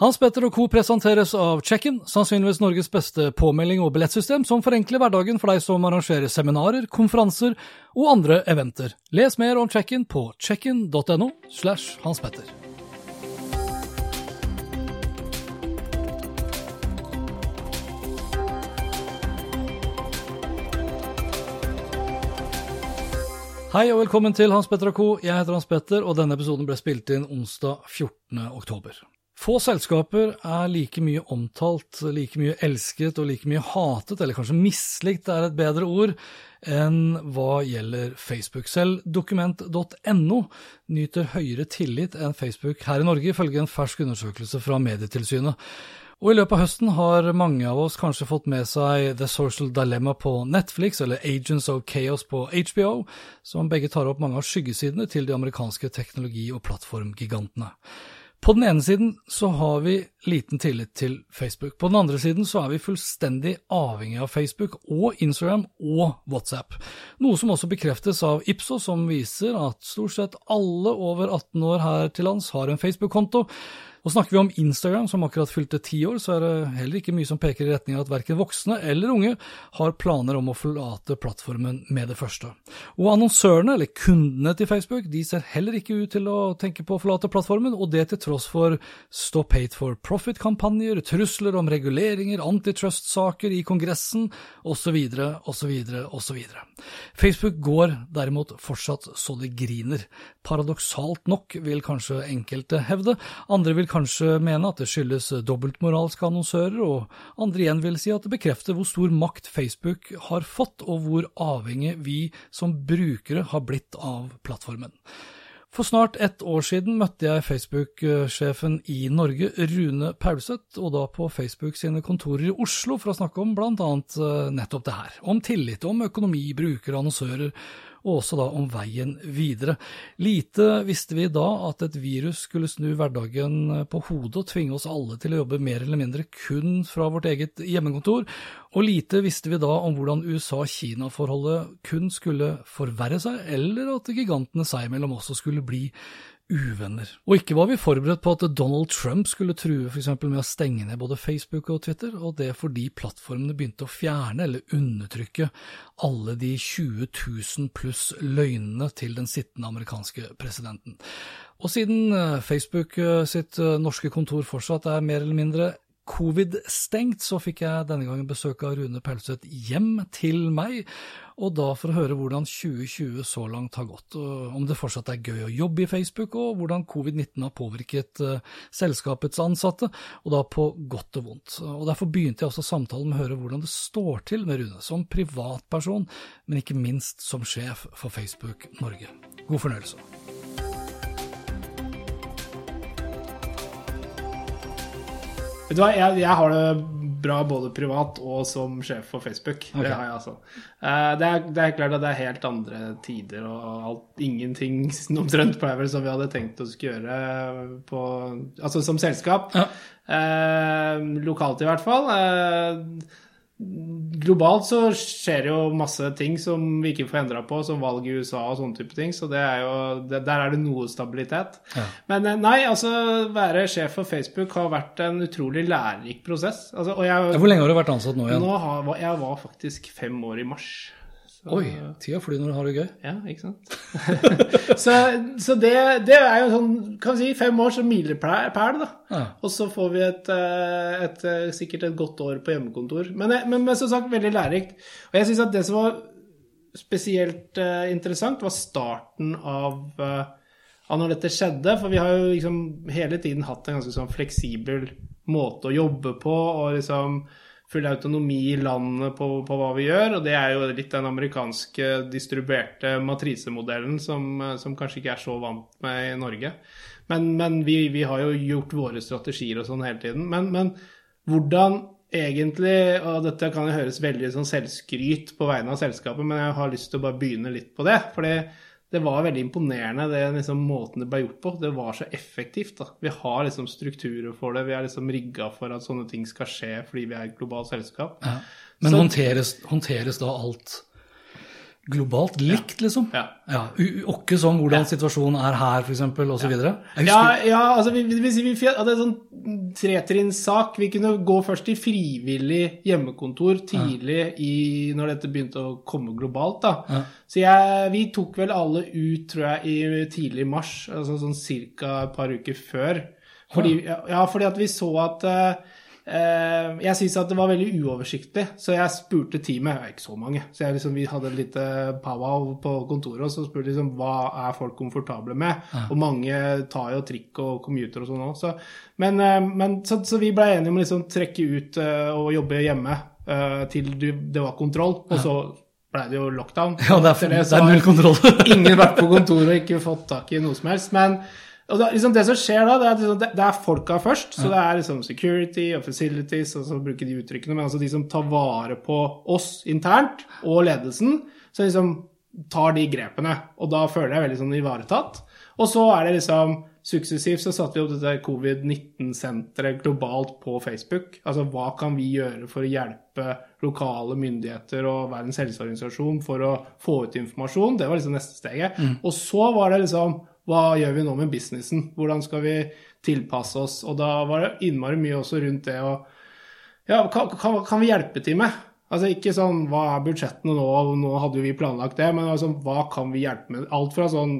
Hans Petter og co. presenteres av Check-in, sannsynligvis Norges beste påmelding og billettsystem som forenkler hverdagen for deg som arrangerer seminarer, konferanser og andre eventer. Les mer om Check-in på checkin.no slash Hans Petter. Hei og velkommen til Hans Petter og co. Jeg heter Hans Petter, og denne episoden ble spilt inn onsdag 14. oktober. Få selskaper er like mye omtalt, like mye elsket og like mye hatet, eller kanskje mislikt er et bedre ord, enn hva gjelder Facebook. Selv dokument.no nyter høyere tillit enn Facebook her i Norge, ifølge en fersk undersøkelse fra Medietilsynet. Og i løpet av høsten har mange av oss kanskje fått med seg The Social Dilemma på Netflix eller Agents of Chaos på HBO, som begge tar opp mange av skyggesidene til de amerikanske teknologi- og plattformgigantene. På den ene siden så har vi liten tillit til Facebook. På den andre siden så er vi fullstendig avhengig av Facebook og Instagram og WhatsApp. Noe som også bekreftes av Ipso, som viser at stort sett alle over 18 år her til lands har en Facebook-konto. Og snakker vi om Instagram, som akkurat fylte ti år, så er det heller ikke mye som peker i retning av at verken voksne eller unge har planer om å forlate plattformen med det første. Og annonsørene, eller kundene til Facebook, de ser heller ikke ut til å tenke på å forlate plattformen, og det til tross for Stop Hate for Profit-kampanjer, trusler om reguleringer, antitrust-saker i Kongressen, osv., osv., osv. Facebook går derimot fortsatt så det griner. Paradoksalt nok, vil kanskje enkelte hevde. Andre vil kanskje mene at det skyldes dobbeltmoralske annonsører, og andre igjen vil si at det bekrefter hvor stor makt Facebook har fått, og hvor avhengig vi som brukere har blitt av plattformen. For snart ett år siden møtte jeg Facebook-sjefen i Norge, Rune Paulseth, og da på Facebook sine kontorer i Oslo for å snakke om blant annet nettopp det her. Om tillit, om økonomi, brukere, annonsører, og også da om veien videre. Lite visste vi da at et virus skulle snu hverdagen på hodet og tvinge oss alle til å jobbe mer eller mindre kun fra vårt eget hjemmekontor, og lite visste vi da om hvordan USA-Kina-forholdet kun skulle forverre seg, eller at gigantene seg imellom også skulle bli uvenner. Og ikke var vi forberedt på at Donald Trump skulle true f.eks. med å stenge ned både Facebook og Twitter, og det fordi plattformene begynte å fjerne eller undertrykke alle de 20 000 pluss løgnene til den sittende amerikanske presidenten. Og siden Facebook sitt norske kontor fortsatt er mer eller mindre covid-stengt, så fikk jeg denne gangen besøk av Rune Pelseth hjem til meg, og da for å høre hvordan 2020 så langt har gått, om det fortsatt er gøy å jobbe i Facebook, og hvordan covid-19 har påvirket uh, selskapets ansatte, og da på godt og vondt. Og Derfor begynte jeg også samtalen med å høre hvordan det står til med Rune, som privatperson, men ikke minst som sjef for Facebook Norge. God fornøyelse. Vet du hva, jeg, jeg, har det bra både privat og som sjef for Facebook. Okay. Det har jeg altså. Det er, det er, klart at det er helt andre tider, og alt, ingenting omtrent ble vel som vi hadde tenkt å skulle gjøre på, altså som selskap. Ja. Eh, lokalt i hvert fall. Eh, globalt så skjer det jo masse ting som vi ikke får endra på, som valg i USA og sånne type ting. Så det er jo, det, der er det noe stabilitet. Ja. Men eh, nei, altså være sjef for Facebook har vært en utrolig lærerik prosess. Altså, jeg, Hvor lenge har du vært ansatt nå igjen? Nå har, jeg var faktisk fem år i mars. Så, Oi, tida flyr når du har det gøy. Ja, ikke sant. så så det, det, er jo sånn, kan vi si, fem år som milepæl, da. Ja. Og så får vi et, eh, et, eh, sikkert et godt år på hjemmekontor. Men, eh, men, men som sagt, veldig lærerikt. Og jeg syns at det som var spesielt uh, interessant, var starten av, uh, av når dette skjedde. For vi har jo liksom hele tiden hatt en ganske sånn fleksibel måte å jobbe på. og liksom full autonomi i landet på, på, hva vi gjør. Og det er jo litt den amerikanske distribuerte matrisemodellen som, som kanskje ikke er så vant med i Norge. Men, men vi, vi, har jo gjort våre strategier og sånn hele tiden. Men, men, hvordan egentlig Og dette kan jo høres veldig sånn selvskryt på vegne av selskapet, men jeg har lyst til å bare begynne litt på det. fordi det var veldig imponerende, det liksom, måten det ble gjort på. Det var så effektivt. da. Vi har liksom strukturer for det. Vi er liksom rigga for at sånne ting skal skje fordi vi er et globalt selskap. Ja. Men så, håndteres, håndteres, da alt globalt likt, liksom? Ja. ja. Åkke sånn hvordan situasjonen er her, f.eks., osv.? Ja. ja, ja, altså vi, vi, vi, vi hadde en sånn tretrinnssak. Vi kunne gå først i frivillig hjemmekontor tidlig i, når dette begynte å komme globalt. da. Så jeg, vi tok vel alle ut, tror jeg, i tidlig mars, altså sånn ca. et par uker før. Fordi, ja, fordi at vi så at uh, jeg syns at det var veldig uoversiktlig, så jeg spurte teamet Ikke så mange. Så liksom, vi hadde litt powwow på kontoret, og så spurte liksom, hva er folk komfortable med. Ja. Og mange tar jo trikk og commuter og sånn òg. Så, men, eh, men, så, så, vi ble enige om å liksom trekke ut uh, og jobbe hjemme til det var kontroll. Og så ble det jo lockdown. Ja, det er, det, det er null kontroll. ingen vært på kontoret og ikke fått tak i noe som helst. Men og da, liksom det som skjer da, det er, liksom, det, det er folka først. Så det er liksom security og facilities, og så bruker de uttrykkene, men altså de som tar vare på oss internt, og ledelsen, så liksom tar de grepene. Og da føler jeg veldig sånn ivaretatt. Og så er det liksom Suksessivt så satte vi opp dette covid-19-senteret globalt på Facebook. Altså hva kan vi gjøre for å hjelpe lokale myndigheter og Verdens helseorganisasjon for å få ut informasjon? Det var liksom neste steget. Mm. Og så var det liksom hva gjør vi nå med businessen? Hvordan skal vi tilpasse oss? Og da var det innmari mye også rundt det å Ja, hva kan, kan, vi hjelpe til med? Altså Ikke sånn hva er budsjettene nå, nå hadde vi planlagt det, men altså, hva kan vi hjelpe med? Alt fra sånn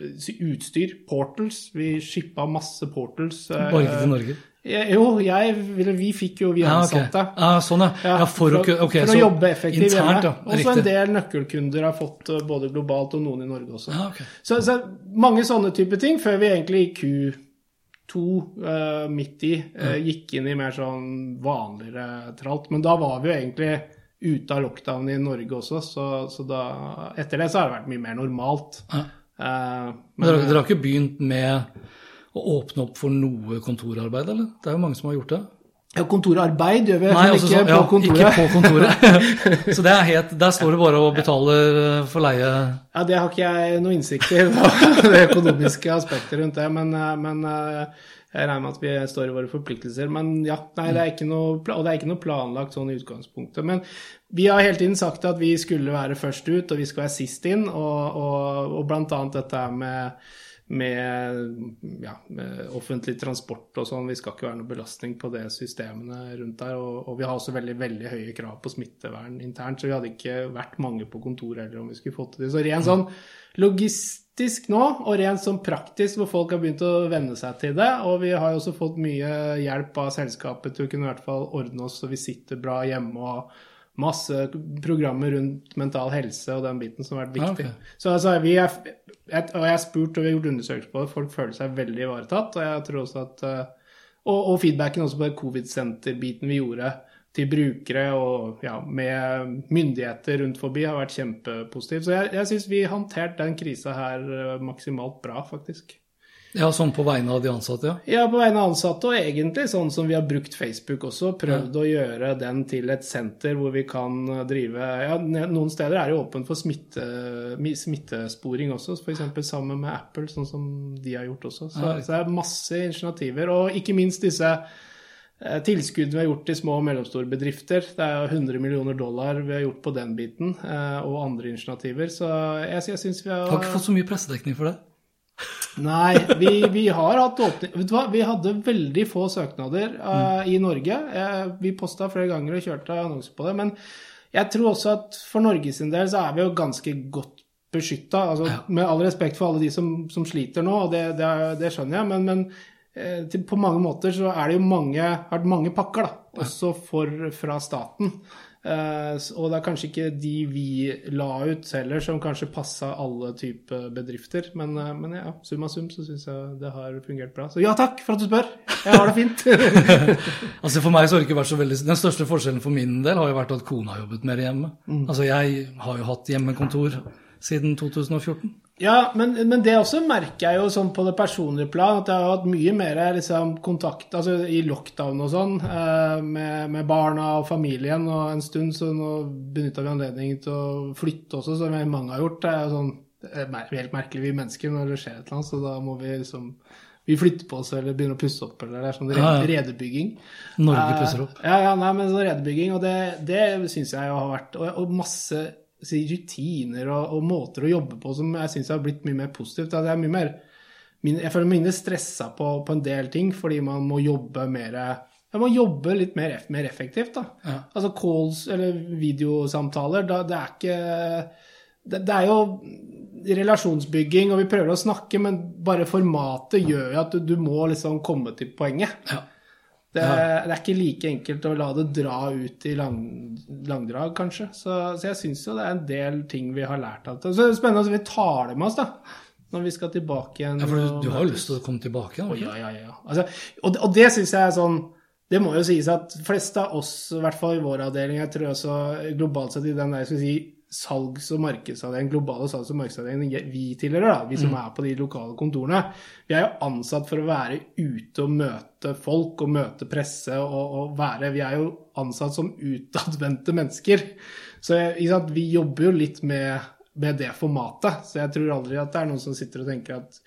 eh, utstyr, portals. Vi shippa masse portals. Bare ikke til Norge? Jo, jeg, vi fikk jo vi ansatte. Ah, okay. ah, sånn, ja. ja for, å, okay, for å jobbe effektivt hjemme. Og så en del nøkkelkunder har fått eh, både globalt og noen i Norge også. Ah, okay. så, så, mange sånne type ting før vi egentlig i Q2 uh, midt i uh, gikk inn i mer sånn vanligere tralt. Men da var vi jo egentlig ute av lockdown i Norge også, så, så da, etter det så har det vært mye mer normalt. Uh, men, men dere, dere har ikke begynt med å åpne opp for noe kontorarbeid, eller? Det er jo mange som har gjort det. Ja, kontorarbeid gjør vi, Nei, men ikke, så, ja, på ikke på kontoret. så det er helt, der står det bare og betaler eh, for leie Ja, det har ikke jeg noe innsikt i, det økonomiske aspektet rundt det. Men, eh, men, eh, jeg regner med at vi står i våre forpliktelser. Men ja, nei, det er ikke noe, og det er ikke noe planlagt sånn i utgangspunktet. Men vi har hele tiden sagt at vi skulle være først ut, og vi skal være sist inn. Og, og, og blant annet dette med med, ja, med, offentlig transport og sånn. Vi skal ikke være noe belastning på det systemene rundt der. Og, og, vi har også veldig veldig høye krav på smittevern internt, så vi hadde ikke vært mange på kontoret heller om vi skulle fått til det. Så ren sånn logistisk nå, og rent sånn praktisk, hvor folk har begynt å venne seg til det. Og vi har jo også fått mye hjelp av selskapet til å kunne i hvert fall ordne oss så vi sitter bra hjemme og masse programmer rundt mental helse og den biten som har vært viktig. Okay. Så altså, vi er, og jeg har spurt og vi har gjort undersøkelser på det, folk føler seg veldig ivaretatt. Og jeg tror også at eh, og, og feedbacken også på covid-senter-biten vi gjorde til brukere og ja, med myndigheter rundt forbi har vært kjempepositiv. Så jeg, jeg syns vi håndterte den krisa her eh, maksimalt bra, faktisk. Ja, Sånn på vegne av de ansatte? Ja, Ja, på vegne av ansatte, og egentlig sånn som vi har brukt Facebook også. Prøvd ja. å gjøre den til et senter hvor vi kan drive ja, Noen steder er det åpent for smitte, smittesporing også, f.eks. sammen med Apple, sånn som de har gjort også. Så, ja. så det er masse initiativer. Og ikke minst disse eh, tilskuddene vi har gjort til små og mellomstore bedrifter. Det er 100 millioner dollar vi har gjort på den biten, eh, og andre initiativer. Så jeg, jeg syns vi har Har ikke fått så mye pressedekning for det? Nei, vi, vi, har hatt åpning Vet du hva, vi hadde veldig få søknader uh, i Norge. Uh, vi posta flere ganger og kjørte annonser på det. Men jeg tror også at for Norges del så er vi jo ganske godt beskytta. Altså, Ja. Med all respekt for alle de som, som sliter nå, og det, det, det skjønner jeg, men, men uh, til, på mange måter så er det jo mange, har vært mange pakker, da, også for, fra staten. Eh, og det er kanskje ikke de vi la ut heller, som kanskje passa alle typer bedrifter. Men, eh, men ja, summa sum så syns jeg det har fungert bra. Så ja takk for at du spør. Jeg har det fint. Altså For meg så har det ikke vært så veldig Den største forskjellen for min del har jo vært at kona har jobbet mer hjemme. Mm. Altså Jeg har jo hatt hjemmekontor siden 2014. Ja, men, men det også merker jeg jo sånn på det personlige plan, at jeg har hatt mye mer liksom, kontakt altså i lockdown og sånn eh, med, med barna og familien. Og en stund så nå benytta vi anledningen til å flytte også, som mange har gjort. Det er jo sånn helt merkelig vi mennesker når det skjer et eller annet, så da må vi liksom vi flytter på oss eller begynner å pusse opp, eller det er sånn redebygging. Norge Eh, pusser opp. Ja, ja, nei, men sånn redebygging, og det, det syns jeg jo har vært Og, og masse si, rutiner og, og måter å jobbe på som jeg syns har blitt mye mer positivt. Det er mye mer Jeg føler meg mindre stressa på, på en del ting fordi man må jobbe mer Jeg må jobbe litt mer, mer effektivt, da. Ja. Altså calls eller videosamtaler, da, det er ikke det, det er jo relasjonsbygging, og vi prøver å snakke, men bare formatet gjør jo at du, du må liksom komme til poenget. Ja. Det, det er ikke like enkelt å la det dra ut i lang, langdrag, kanskje. Så, så jeg syns jo det er en del ting vi har lært av det. Så det er spennende at vi tar det med oss, da. Når vi skal tilbake igjen. Ja, for du, du har jo lyst til å komme tilbake? Har ja, ja, ja. Altså, og, og det syns jeg er sånn Det må jo sies at fleste av oss, i hvert fall i vår avdeling, jeg tror også globalt sett i den der, skal vi si, salgs- og markedsavdelingen, globale salgs- og markedsavdelingen vi tilhører, da, vi som er på de lokale kontorene, vi er jo ansatt for å være ute og møte folk og møte presse og, og være Vi er jo ansatt som utadvendte mennesker. Så sant, vi jobber jo litt med, med det formatet. Så jeg tror aldri at det er noen som sitter og tenker at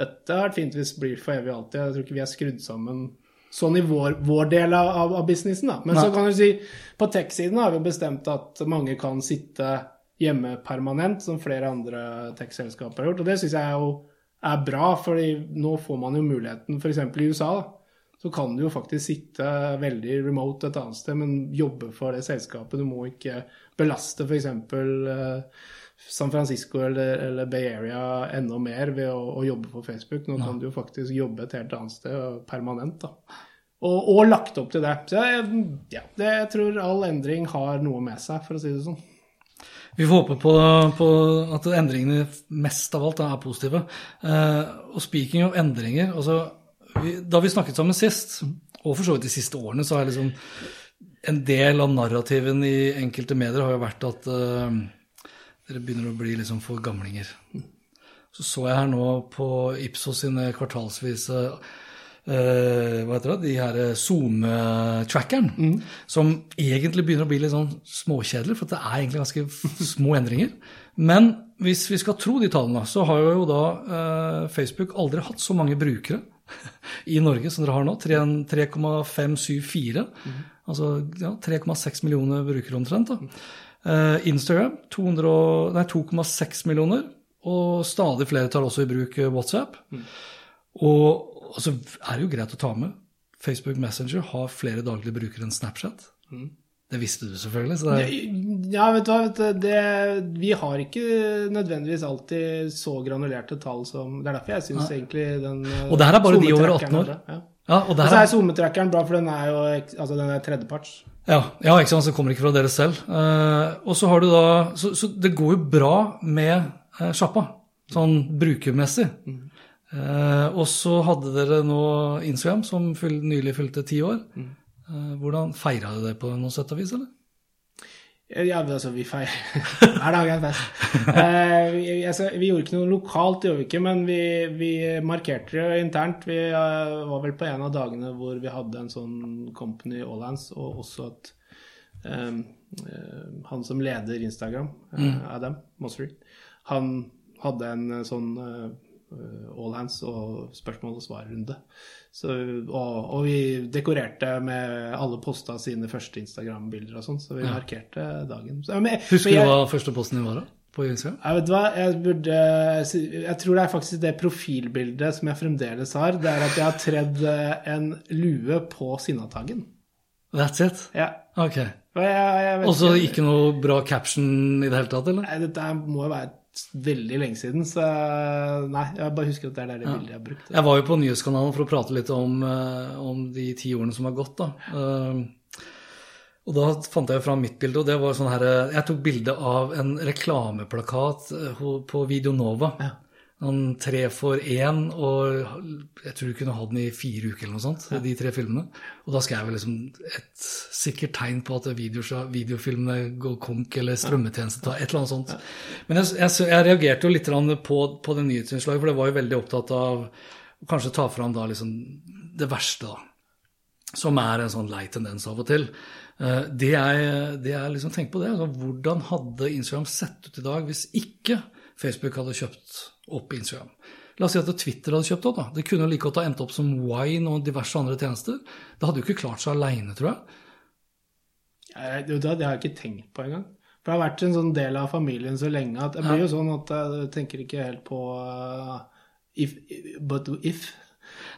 dette har vært fint hvis det blir for evig og alltid. Jeg tror ikke vi er skrudd sammen sånn i vår, vår del av, av, businessen. Da. Men Nei. så kan du si, på tech-siden har vi bestemt at mange kan sitte hjemme permanent, som flere andre tech-selskaper har gjort. Og det syns jeg jo er bra, fordi nå får man jo muligheten, f.eks. i USA. da, så kan du jo faktisk sitte veldig remote et annet sted, men jobbe for det selskapet. Du må ikke belaste f.eks. San Francisco eller, eller Bay Area enda mer ved å, å jobbe på Facebook. Nå kan du jo faktisk jobbe et helt annet sted permanent. da. Og, og lagt opp til det. Så jeg, ja, det, jeg tror all endring har noe med seg, for å si det sånn. Vi får håpe på, på at endringene mest av alt da, er positive. Eh, og speaking of endringer altså, vi, Da vi snakket sammen sist, og for så vidt de siste årene, så har jeg liksom En del av narrativen i enkelte medier har jo vært at eh, dere begynner å bli liksom for gamlinger. Så så jeg her nå på Ipsos sine kvartalsvise eh, hva heter det, de her Zoom-trackeren, som egentlig begynner å bli litt sånn småkjedelig, for det er egentlig ganske små endringer. Men hvis vi skal tro de tallene, så har jo da eh, Facebook aldri hatt så mange brukere i Norge som dere har nå. 3 3,574. Altså ja, 3,6 millioner brukere omtrent. da. Eh, Instagram 200 og- nei, 2,6 millioner, og stadig flere tar også i bruk WhatsApp. WhatsApp. Og altså, er det jo greit å ta med. Facebook Messenger har flere daglige brukere enn Snapchat. Det visste du selvfølgelig. så det er... Ja, vet du hva, vet du, det, vi har ikke nødvendigvis alltid så granulerte tall som Det er derfor jeg syns egentlig den eh, Og det her er bare de over 18 SoMe-trackeren år. Ja. Ja, og Og så er SoMe-trackeren bra, for den er jo altså den er tredjeparts. Ja, ja, ikke sant, så kommer det ikke fra dere selv. Eh, og så har du da Så, så det går jo bra med eh, sjappa, sånn brukermessig. Eh, og så hadde dere nå Instagram, som fyll, nylig fylte ti år. Eh, hvordan feira du det på noe sett og vis, eller? Ja, altså, vi feirer Hver dag er en fest. Eh, vi, altså, vi gjorde ikke noe lokalt, det gjorde vi ikke, men vi, vi markerte det internt. Vi uh, var vel på en av dagene hvor vi hadde en sånn Company Allhands, og også at um, han som leder Instagram, eh, Adam Mossery, han hadde en sånn uh, Allhands og spørsmål og svar-runde. Så, og, og vi dekorerte med alle posta sine første Instagram-bilder og sånn, så vi markerte dagen. Så, men, Husker jeg, du hva første posten din var da? På Instagram? Jeg vet hva, jeg burde Jeg tror det er faktisk det profilbildet som jeg fremdeles har. Det er at jeg har tredd eh, en lue på Sinnataggen. That's it? Ja. Ok. Og så ikke noe bra caption i det hele tatt, eller? Nei, dette må jo være veldig lenge siden, så nei, jeg bare husker at det er det ja. bildet jeg har brukt. Jeg var jo på Nyhetskanalen for å prate litt om, eh, om de ti årene som har gått, da. Uh, og da fant jeg fram mitt bilde, og det var sånn her Jeg tok bilde av en reklameplakat på Videonova. Ja sånn tre for én, og jeg tror du kunne ha den i fire uker eller noe sånt, ja. de tre filmene. Og da skrev jeg liksom et sikkert tegn på at videofilmene går konk, eller strømmetjeneste tar et eller annet sånt. Ja. Men jeg, jeg, jeg, reagerte jo litt på, på det nyhetsinnslaget, for det var jo veldig opptatt av å kanskje ta fram da liksom det verste, da. Som er en sånn lei tendens av og til. Eh, det jeg, det jeg liksom tenker på, det altså, hvordan hadde Instagram sett ut i dag hvis ikke Facebook hadde kjøpt opp Instagram. La oss si at Twitter hadde kjøpt opp. da. Det kunne like godt ha endt opp som Wine og diverse andre tjenester. Det hadde jo ikke klart seg aleine, tror jeg. Det, det har jeg ikke tenkt på engang. For det har vært en sånn del av familien så lenge at jeg blir jo sånn at jeg tenker ikke helt på uh, if, but if.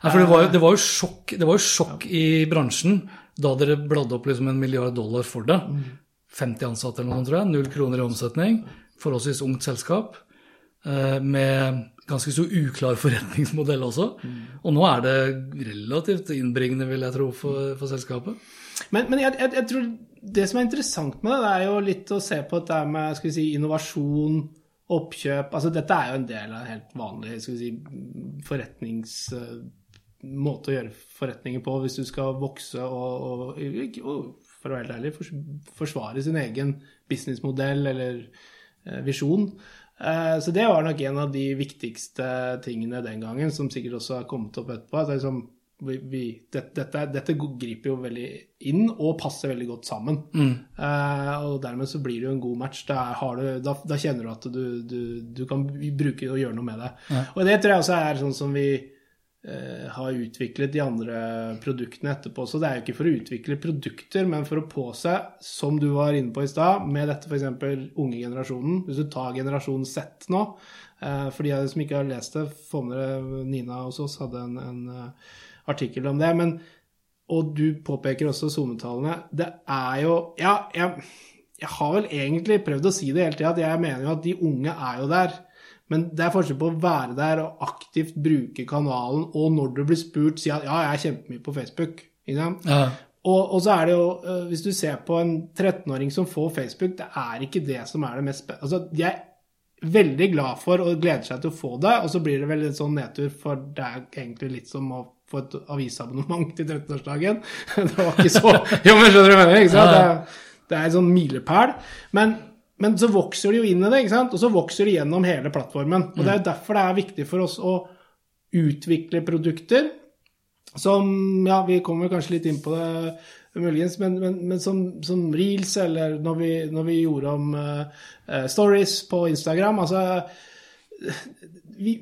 Nei, for det var, jo, det var jo sjokk, det var jo sjokk ja. i bransjen da dere bladde opp liksom en milliard dollar for det. 50 mm. ansatte eller noe, tror jeg. Null kroner i omsetning. Forholdsvis ungt selskap. Eh, med ganske så uklar forretningsmodell også. Mm. Og nå er det relativt innbringende, vil jeg tro, for, for selskapet. Men, men jeg, jeg, jeg, tror det som er interessant med det, det er jo litt å se på dette med skal vi si, innovasjon, oppkjøp altså Dette er jo en del av en helt vanlig skal vi si, forretnings måte å gjøre forretninger på hvis du skal vokse og, og, og for å være ærlig, forsvare sin egen businessmodell eller eh, visjon. Eh, så det var nok en av de viktigste tingene den gangen, som sikkert også har kommet opp etterpå. at liksom, vi, vi, det, dette, dette, griper jo veldig inn og passer veldig godt sammen. Mm. Uh, og dermed så blir det jo en god match. Da, du, da, da kjenner du at du, du, du, kan bruke det og gjøre noe med det. Ja. Og det tror jeg også er sånn som vi Eh, har utviklet de andre produktene etterpå. Så det er jo ikke for å utvikle produkter, men for å påse, som du var inne på i stad, med dette f.eks. unge generasjonen. Hvis du tar generasjon Z nå, eh, for de av dere som ikke har lest det, få med dere Nina hos oss hadde en, en eh, artikkel om det. men og du påpeker også SoMe-tallene. Det er jo Ja, jeg, jeg, har vel egentlig prøvd å si det hele tida, at jeg mener jo at de unge er jo der. Men det er forskjell på å være der og aktivt bruke kanalen, og når du blir spurt, si at ja, jeg er kjempemye på Facebook. Ja. Og, og, så er det jo, eh, hvis du ser på en 13-åring som får Facebook, det er ikke det som er det mest spennende. Altså, de er veldig glad for og gleder seg til å få det, og så blir det vel en sånn nedtur, for det er egentlig litt som å få et avisabonnement til 13-årsdagen. Det var ikke så Jo, men skjønner du hva jeg mener? Det, det er en sånn milepæl. Men men så vokser de jo inn i det, ikke sant? og så vokser de gjennom hele plattformen. Og Det er jo derfor det er viktig for oss å utvikle produkter som Ja, vi kommer kanskje litt inn på det muligens, men, men, men som, som, reels, eller når vi, når vi gjorde om uh, stories på Instagram altså vi,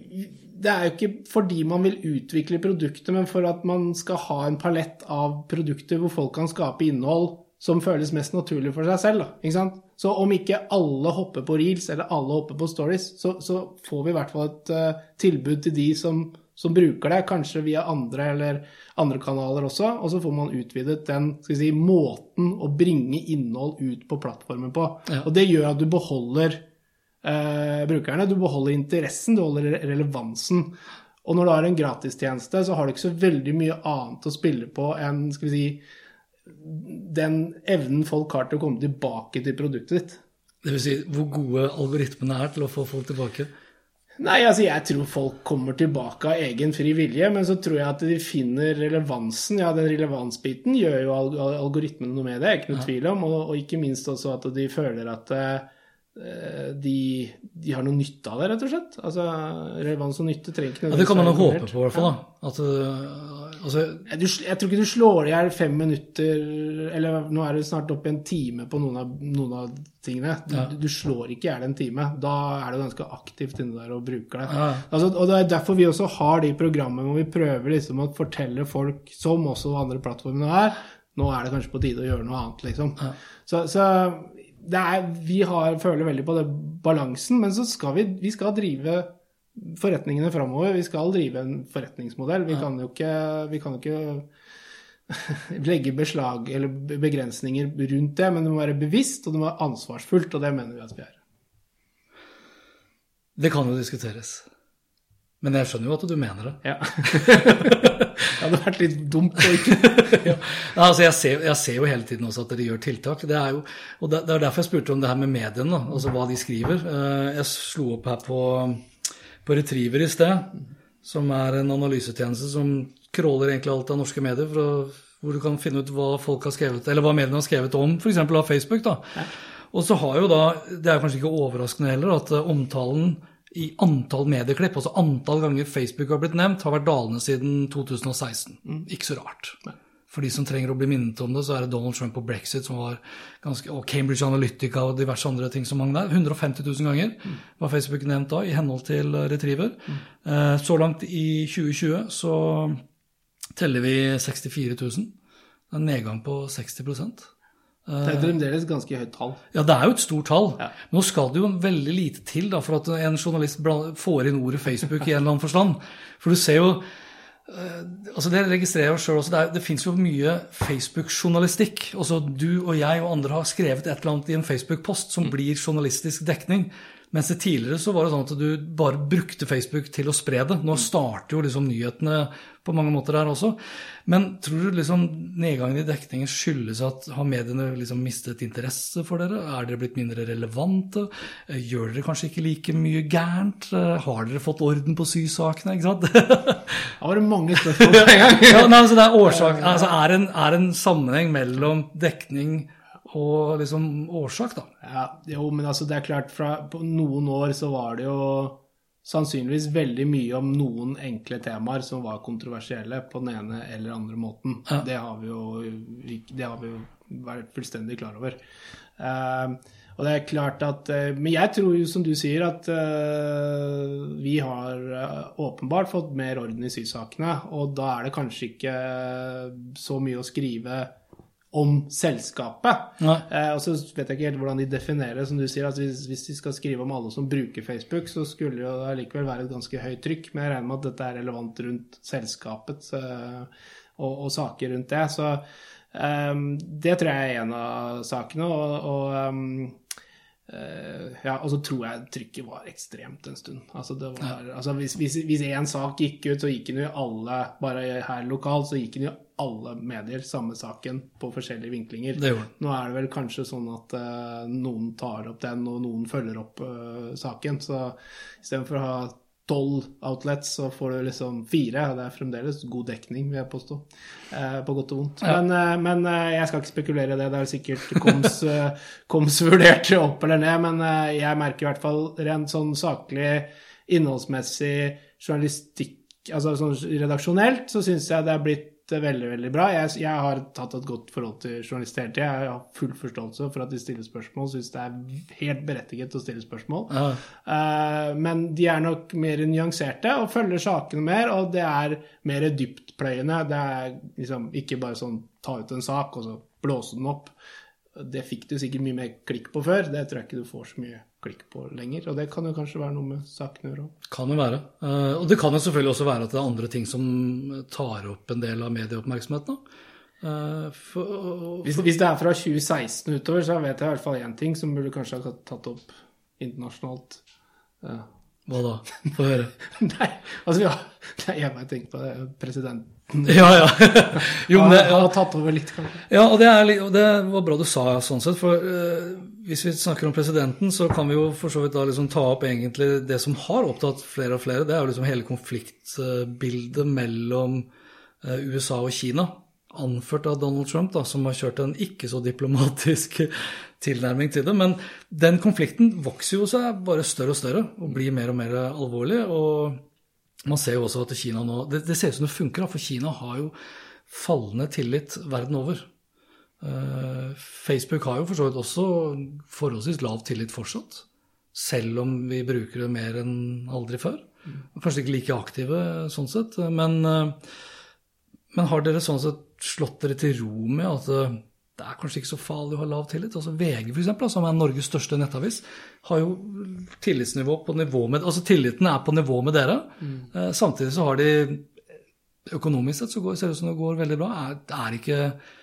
det er jo ikke fordi man vil utvikle produkter, men for at man skal ha en palett av produkter hvor folk kan skape innhold som føles mest naturlig for seg selv. Da, ikke sant? Så om ikke alle hopper på reels eller alle hopper på stories, så, så får vi i hvert fall et uh, tilbud til de som, som, bruker det, kanskje via andre eller andre kanaler også. Og så får man utvidet den si, måten å bringe innhold ut på plattformen på. Ja. Og det gjør at du beholder uh, brukerne, du beholder interessen, du holder relevansen. Og når du har en gratistjeneste, så har du ikke så veldig mye annet å spille på enn skal vi si, den evnen folk har til å komme tilbake til produktet ditt. Det vil si hvor gode algoritmene er til å få folk tilbake? Nei, altså jeg tror folk kommer tilbake av egen fri vilje, men så tror jeg at de finner relevansen. Ja, den relevansbiten gjør jo algoritmene noe med det, ikke noe ja. tvil om. Og, og, ikke minst også at de føler at uh, de, de, har noe nytte av det, rett og slett. Altså, Relevans og nytte trenger ikke ja, Det kan man jo håpe på, i hvert fall. da. At, uh, altså... jeg, du, jeg, tror ikke du slår i hjel fem minutter Eller nå er det snart opp i en time på noen av, noen av tingene. Du, ja. du, slår ikke i hjel en time. Da er du ganske aktivt inne der og bruker det. Ja. Altså, og Det er derfor vi også har de programmene hvor vi prøver liksom å fortelle folk, som også andre plattformene er, nå er det kanskje på tide å gjøre noe annet, liksom. Så, så er, vi har, føler veldig på det balansen, men så skal vi, vi skal drive forretningene framover. Vi skal drive en forretningsmodell. Vi kan jo ikke, vi kan ikke legge beslag eller begrensninger rundt det, men det må være bevisst og det må være ansvarsfullt, og det mener vi at vi er. Det kan jo diskuteres. Men jeg skjønner jo at du mener det. Ja. det hadde vært litt dumt å ikke ja. altså jeg, ser, jeg, ser, jo hele tiden også at dere gjør tiltak. Det er jo, og det, det er derfor jeg spurte om det her med mediene, altså hva de skriver. Eh, jeg slo opp her på, på Retriever i sted, som er en analysetjeneste som crawler egentlig alt av norske medier, å, hvor du kan finne ut hva folk har skrevet, eller hva mediene har skrevet om, f.eks. av Facebook. da. Ja. Og så har jo da, Det er kanskje ikke overraskende heller, at omtalen i antall medieklipp, altså antall ganger Facebook har blitt nevnt, har vært dalende siden 2016. Mm. Ikke så rart. Nei. For de som trenger å bli minnet om det, så er det Donald Trump og brexit som var ganske, og Cambridge Analytica og diverse andre ting som mange der. 150 000 ganger mm. var Facebook nevnt da, i henhold til Retriever. Mm. Eh, så langt i 2020 så teller vi 64 000. Det er en nedgang på 60 det er fremdeles ganske høyt tall. Ja, det er jo et stort tall. Ja. Nå skal det jo veldig lite til da, for at en journalist får inn ordet Facebook i en eller annen forstand. For du ser jo eh, altså Det registrerer jeg sjøl også. Det, er, det fins jo mye Facebook-journalistikk. Altså Du og jeg og andre har skrevet et eller annet i en Facebook-post som mm. blir journalistisk dekning. Mens tidligere så var det sånn at du bare brukte Facebook til å spre det. Nå starter jo liksom nyhetene på mange måter der også. Men tror du liksom nedgangen i dekningen skyldes at har mediene liksom mistet interesse for dere? Er dere blitt mindre relevante? Gjør dere kanskje ikke like mye gærent? Har dere fått orden på sysakene? ikke sant? Da var det mange spørsmål på en gang. ja, nei, altså det er årsak, altså er en, er en sammenheng mellom dekning og liksom årsak, da. Ja, jo, men altså det er klart, fra på noen år så var det jo sannsynligvis veldig mye om noen enkle temaer som var kontroversielle på den ene eller andre måten. Ja. Det, har vi jo, det har vi jo vært fullstendig klar over. Uh, og det er klart at uh, Men jeg tror jo, som du sier, at uh, vi har åpenbart fått mer orden i sysakene. Og da er det kanskje ikke så mye å skrive om selskapet. Eh, og så vet jeg ikke helt hvordan de definerer det. Som du sier, at hvis, hvis, de skal skrive om alle som bruker Facebook, så skulle det jo likevel være et ganske høyt trykk. Men jeg regner med at dette er relevant rundt selskapet eh, og, og, saker rundt det. Så eh, det tror jeg er en av sakene. Og, og um, ja, og så tror jeg trykket var ekstremt en stund. Altså, var, altså hvis, hvis, hvis én sak gikk ut, så gikk den jo i alle Bare her lokalt, så gikk den jo alle medier samme saken på forskjellige vinklinger. Nå er det vel kanskje sånn at uh, noen tar opp den, og noen følger opp uh, saken. Så istedenfor å ha tolv outlets, så får du liksom fire. Og det er fremdeles god dekning, vil jeg påstå. Uh, på godt og vondt. Ja. Men, men jeg skal ikke spekulere i det. Det er sikkert koms, koms vurdert opp eller ned. Men jeg merker i hvert fall rent sånn saklig, innholdsmessig, journalistikk Altså sånn redaksjonelt så syns jeg det er blitt veldig veldig bra. Jeg, jeg, har tatt et godt forhold til journalister hele tida. Jeg har full forståelse for at de stiller spørsmål. Syns det er helt berettiget å stille spørsmål. Uh, men de er nok mer nyanserte og følger sakene mer, og det er mer dyptpløyende. Det er liksom ikke bare sånn ta ut en sak og så blåse den opp. Det fikk du sikkert mye mer klikk på før. Det tror jeg ikke du får så mye klikk på lenger. Og det kan jo kanskje være noe med saken å gjøre òg. Kan jo være. Eh, og det kan jo selvfølgelig også være at det er andre ting som tar opp en del av medieoppmerksomheten. Uh, for, for... Hvis, hvis, det er fra 2016 utover, så vet jeg i hvert fall én ting som burde kanskje ha tatt opp internasjonalt. Hva da? Få høre. nei, altså ja, jeg bare tenker på det. Presidenten. Ja, ja. jo, men det, ja. har tatt over litt, kanskje. Ja, og det, er, og det, var bra du sa sånn sett. For uh, hvis vi snakker om presidenten, så kan vi jo for så vidt da liksom ta opp egentlig det som har opptatt flere og flere. Det er jo liksom hele konfliktbildet mellom eh, USA og Kina. Anført av Donald Trump, da, som har kjørt en ikke så diplomatisk tilnærming til det. Men den konflikten vokser jo seg bare større og større og blir mer og mer alvorlig. Og man ser jo også at Kina nå Det, det ser ut som det funker, for Kina har jo fallende tillit verden over. Eh, Facebook har jo for så vidt også forholdsvis lav tillit fortsatt. Selv om vi bruker det mer enn aldri før. Kanskje ikke like aktive sånn sett. Men, eh, men har dere sånn sett slått dere til ro med at eh, det er kanskje ikke så farlig å ha lav tillit? Altså VG, for eksempel, som er Norges største nettavis, har jo tillitsnivå på nivå med Altså tilliten er på nivå med dere. Mm. Samtidig så har de økonomisk sett så går, ser det ut som det går veldig bra. Er, er ikke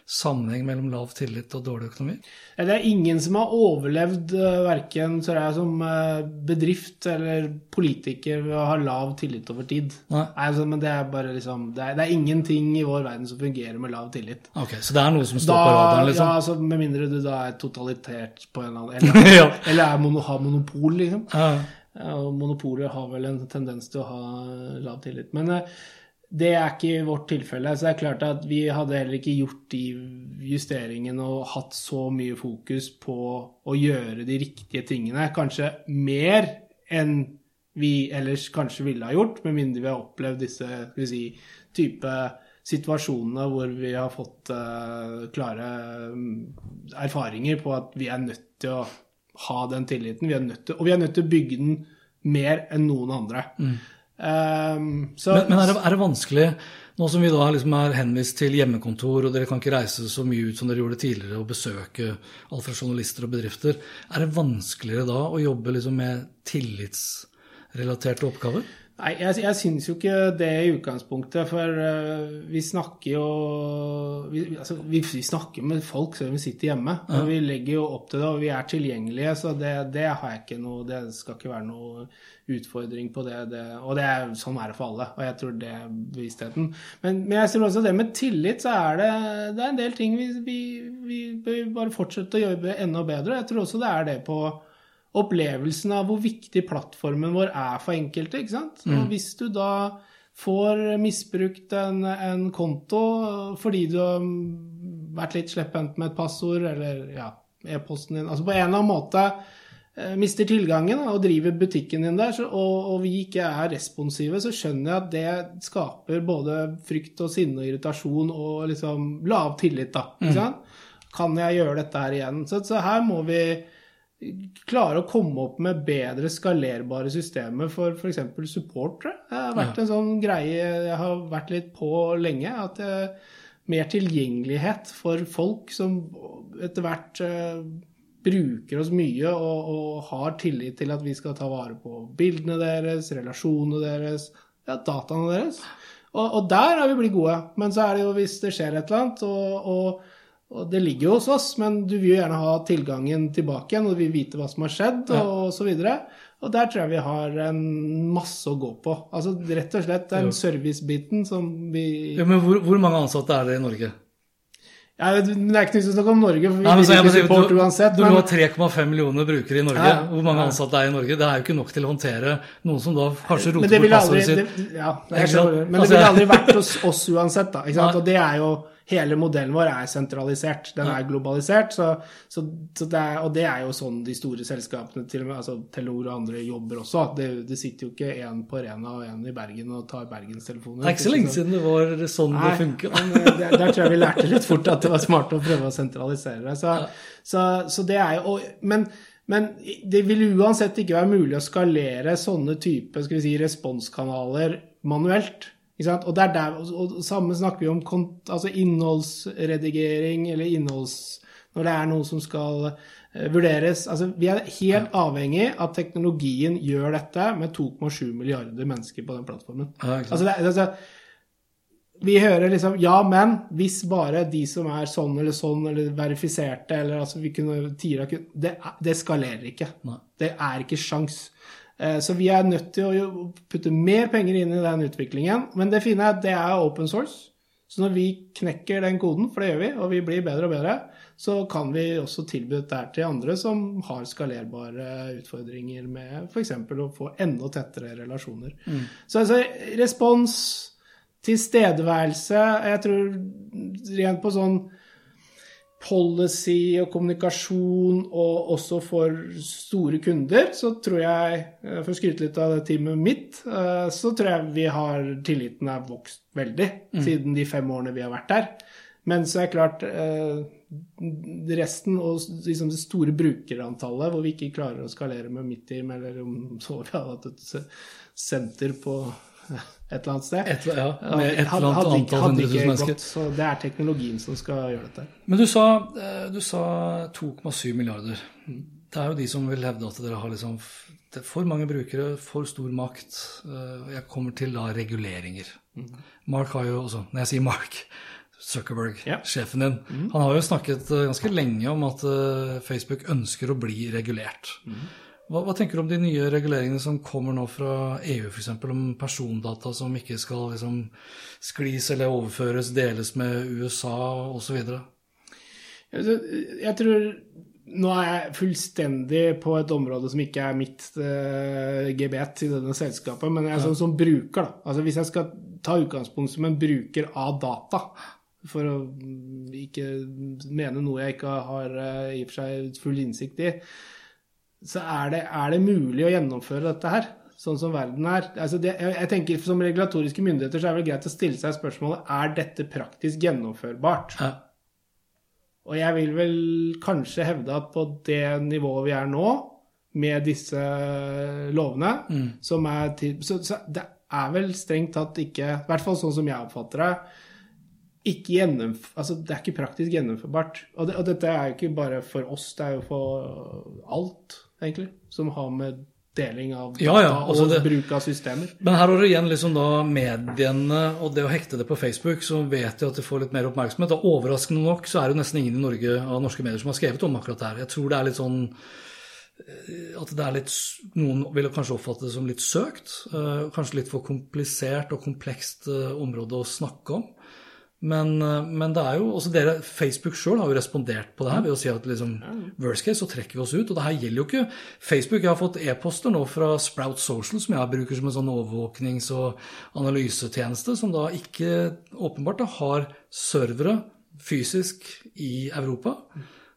sammenheng mellom lav tillit og dårlig økonomi? Det er ingen som har overlevd uh, jeg, som uh, bedrift eller politiker ved å ha lav tillit over tid. Nei. Altså, men det er bare liksom det er, det er, ingenting i vår verden som fungerer med lav tillit. Ok, Så det er noe som står da, på radaren? liksom? Ja, altså, Med mindre du da er totalitert på en eller annen Eller, ja. eller er mono, har monopol, liksom. Ja. Og monopoler har vel en tendens til å ha lav tillit. Men uh, det er ikke vårt tilfelle. Så det er klart at vi hadde heller ikke gjort de justeringene og hatt så mye fokus på å gjøre de riktige tingene. Kanskje mer enn vi ellers kanskje ville ha gjort, med mindre vi har opplevd disse skal vi si, type situasjonene hvor vi har fått uh, klare um, erfaringer på at vi er nødt til å ha den tilliten. Vi til, og vi er nødt til å bygge den mer enn noen andre. Mm. Um, så, men, men er, det, er, det, vanskelig, nå som vi da liksom er henvist til hjemmekontor, og dere kan ikke reise så mye ut som dere gjorde tidligere, og besøke alt fra journalister og bedrifter, er det vanskeligere da å jobbe liksom med tillitsrelaterte oppgaver? Nei, jeg, jeg syns jo ikke det i utgangspunktet, for uh, vi snakker jo vi, altså, vi, vi, snakker med folk selv om vi sitter hjemme. Ja. og Vi legger jo opp til det, og vi er tilgjengelige, så det, det, har jeg ikke noe Det skal ikke være noe utfordring på det. det og det er, sånn er det for alle, og jeg tror det er bevisstheten. Men, men jeg tror også det med tillit, så er det, det er en del ting vi, vi, vi bør bare fortsette å jobbe enda bedre. Jeg tror også det er det på opplevelsen av hvor viktig plattformen vår er for enkelte. ikke sant? Mm. Og hvis du da får misbrukt en, en, konto fordi du har vært litt slepphendt med et passord, eller ja, e-posten din Altså på en eller annen måte eh, mister tilgangen og driver butikken din der, så, og, og, vi ikke er responsive, så skjønner jeg at det skaper både frykt og sinne og irritasjon og liksom lav tillit, da. Ikke mm. sant? Mm. Kan jeg gjøre dette her igjen? Så, så her må vi klare å komme opp med bedre skalerbare systemer for f.eks. support. Det har vært en sånn greie jeg har vært litt på lenge. at jeg, Mer tilgjengelighet for folk som etter hvert uh, bruker oss mye og, og, har tillit til at vi skal ta vare på bildene deres, relasjonene deres, ja, dataene deres. Og, og der har vi blitt gode. Men så er det jo hvis det skjer et eller annet, og, og og det ligger jo hos oss, men du vil jo gjerne ha tilgangen tilbake igjen, og du vil vite hva som har skjedd, og, så videre. Og der tror jeg vi har en masse å gå på. Altså rett og slett den servicebiten som vi ja, Men hvor, hvor mange ansatte er det i Norge? Ja, men Det er ikke noe å snakke om Norge, for vi vil ikke support uansett. Du, men... du har 3,5 millioner brukere i Norge. Ja, Hvor mange ja. ansatte er i Norge? Det er jo ikke nok til å håndtere noen som da kanskje roter bort passordet sitt. Ja, men det ville aldri vært hos oss uansett, da. Ikke sant? Og det er jo hele modellen vår er sentralisert. Den er globalisert. Så, så, så det er, og det er jo sånn de store selskapene, til og med altså Telenor og andre, jobber også. Det, det sitter jo ikke én på Rena og én i Bergen og tar bergenstelefoner. Det er ikke så lenge siden det var sånn Nei, det funker. Eh, der, der tror jeg vi lærte litt fort at det var smart å prøve å sentralisere det. Så, så, så det er jo Men men det vil uansett ikke være mulig å skalere sånne type si, responskanaler manuelt. Og, er der, og samme snakker vi om altså innholdsredigering eller innholds... Når det er noe som skal uh, vurderes. Altså, vi er helt avhengig av at teknologien gjør dette med 2,7 milliarder mennesker på den plattformen. Ja, altså, det, altså, vi hører liksom Ja, men hvis bare de som er sånn eller sånn, eller verifiserte, eller altså vi kunne Tira Det, det skalerer ikke. Nei. Det er ikke sjans. Eh, så vi er nødt til å putte mer penger inn i den utviklingen. Men det fine er at det er open source. Så når vi knekker den koden, for det gjør vi, og vi blir bedre og bedre, så kan vi også tilby dette til andre som har skalerbare utfordringer med f.eks. å få enda tettere relasjoner. Mm. Så altså, respons, tilstedeværelse Jeg tror rent på sånn policy og kommunikasjon, og også for store kunder, så tror jeg, eh, for å skryte litt av det teamet mitt, eh, så tror jeg vi har tilliten er vokst veldig mm. siden de fem årene vi har vært der. Men så er det klart eh, resten og liksom det store brukerantallet, hvor vi ikke klarer å skalere med mitt team, eller om så vi hadde hatt et senter på et eller annet sted. Et, ja, med et eller annet antall hundre tusen mennesker. Gått, så det er teknologien som skal gjøre dette. Men du sa, eh, sa 2,7 milliarder. Det er jo de som vil hevde at dere har liksom for mange brukere, for stor makt. Eh, jeg kommer til da reguleringer. Mm. Mark har jo også Når jeg sier Mark Zuckerberg, ja. sjefen din, mm. han har jo snakket eh, ganske lenge om at Facebook ønsker å bli regulert. Mm. Hva, hva, tenker du om de nye reguleringene som kommer nå fra EU, f.eks. om persondata som ikke skal liksom, sklis eller overføres, deles med USA osv.? Jeg tror nå er jeg fullstendig på et område som ikke er mitt uh, gebet i denne selskapet, men jeg er sånn som bruker, da. Altså hvis jeg skal ta utgangspunkt som en bruker av data, for å ikke mene noe jeg ikke har uh, i og for seg full innsikt i, så er det, er det mulig å gjennomføre dette her? Sånn som verden er. Altså det, jeg, jeg, tenker Som regulatoriske myndigheter så er det vel greit å stille seg spørsmålet er dette praktisk gjennomførbart. Ja. Og jeg vil vel kanskje hevde at på det nivået vi er nå, med disse lovene, mm. som er til så, så, det er vel strengt tatt ikke I hvert fall sånn som jeg oppfatter det. Ikke gjennomf altså, det er ikke praktisk gjennomførbart. Og, det, og dette er jo ikke bare for oss, det er jo for alt, egentlig, som har med deling av data ja, ja, altså og det, bruk av systemer. Men her har du igjen liksom da mediene og det å hekte det på Facebook, så vet jeg at det får litt mer oppmerksomhet. Og overraskende nok så er det nesten ingen i Norge av norske medier som har skrevet om akkurat det her. Jeg tror det er litt sånn eh, at det er litt, Noen vil kanskje oppfatte det som litt søkt. Eh, kanskje litt for komplisert og komplekst eh, område å snakke om. Men, eh, men, det er jo også dere, Facebook sjøl har jo respondert på det her ved å si at liksom, worst case så trekker vi oss ut. Og det her gjelder jo ikke Facebook. Jeg har fått e-poster nå fra Sprout Social, som jeg bruker som en sånn overvåknings- og analysetjeneste, som da ikke åpenbart da, har servere fysisk i Europa.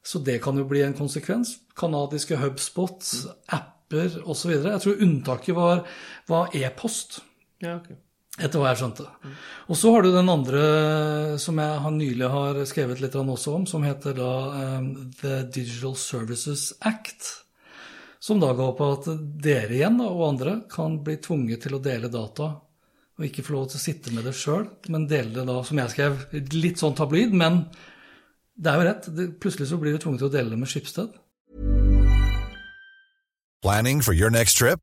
Så det kan jo bli en konsekvens. Kanadiske hubspot, apper osv. Jeg tror unntaket var, var e-post. Ja, okay. Etter hva jeg skjønte. Og så har du den andre som jeg nylig har skrevet litt også om, som heter da um, The Digital Services Act. Som da går på at dere igjen da, og andre kan bli tvunget til å dele data. Og ikke få lov til å sitte med det sjøl, men dele det da, som jeg skrev, litt sånn tabloid. Men det er jo rett. Plutselig så blir du tvunget til å dele det med Skipsted. Planning for your next trip?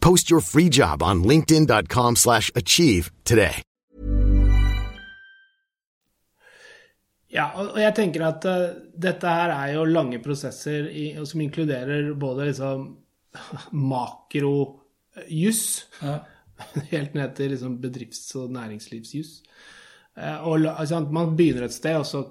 Post your free job on linkedin.com slash achieve today. Ja, og jeg tenker at uh, dette her er jo lange prosesser i, som inkluderer både liksom makrojuss ja. helt ned til liksom bedrifts- og næringslivsjuss. Uh, og altså, Man begynner et sted, og så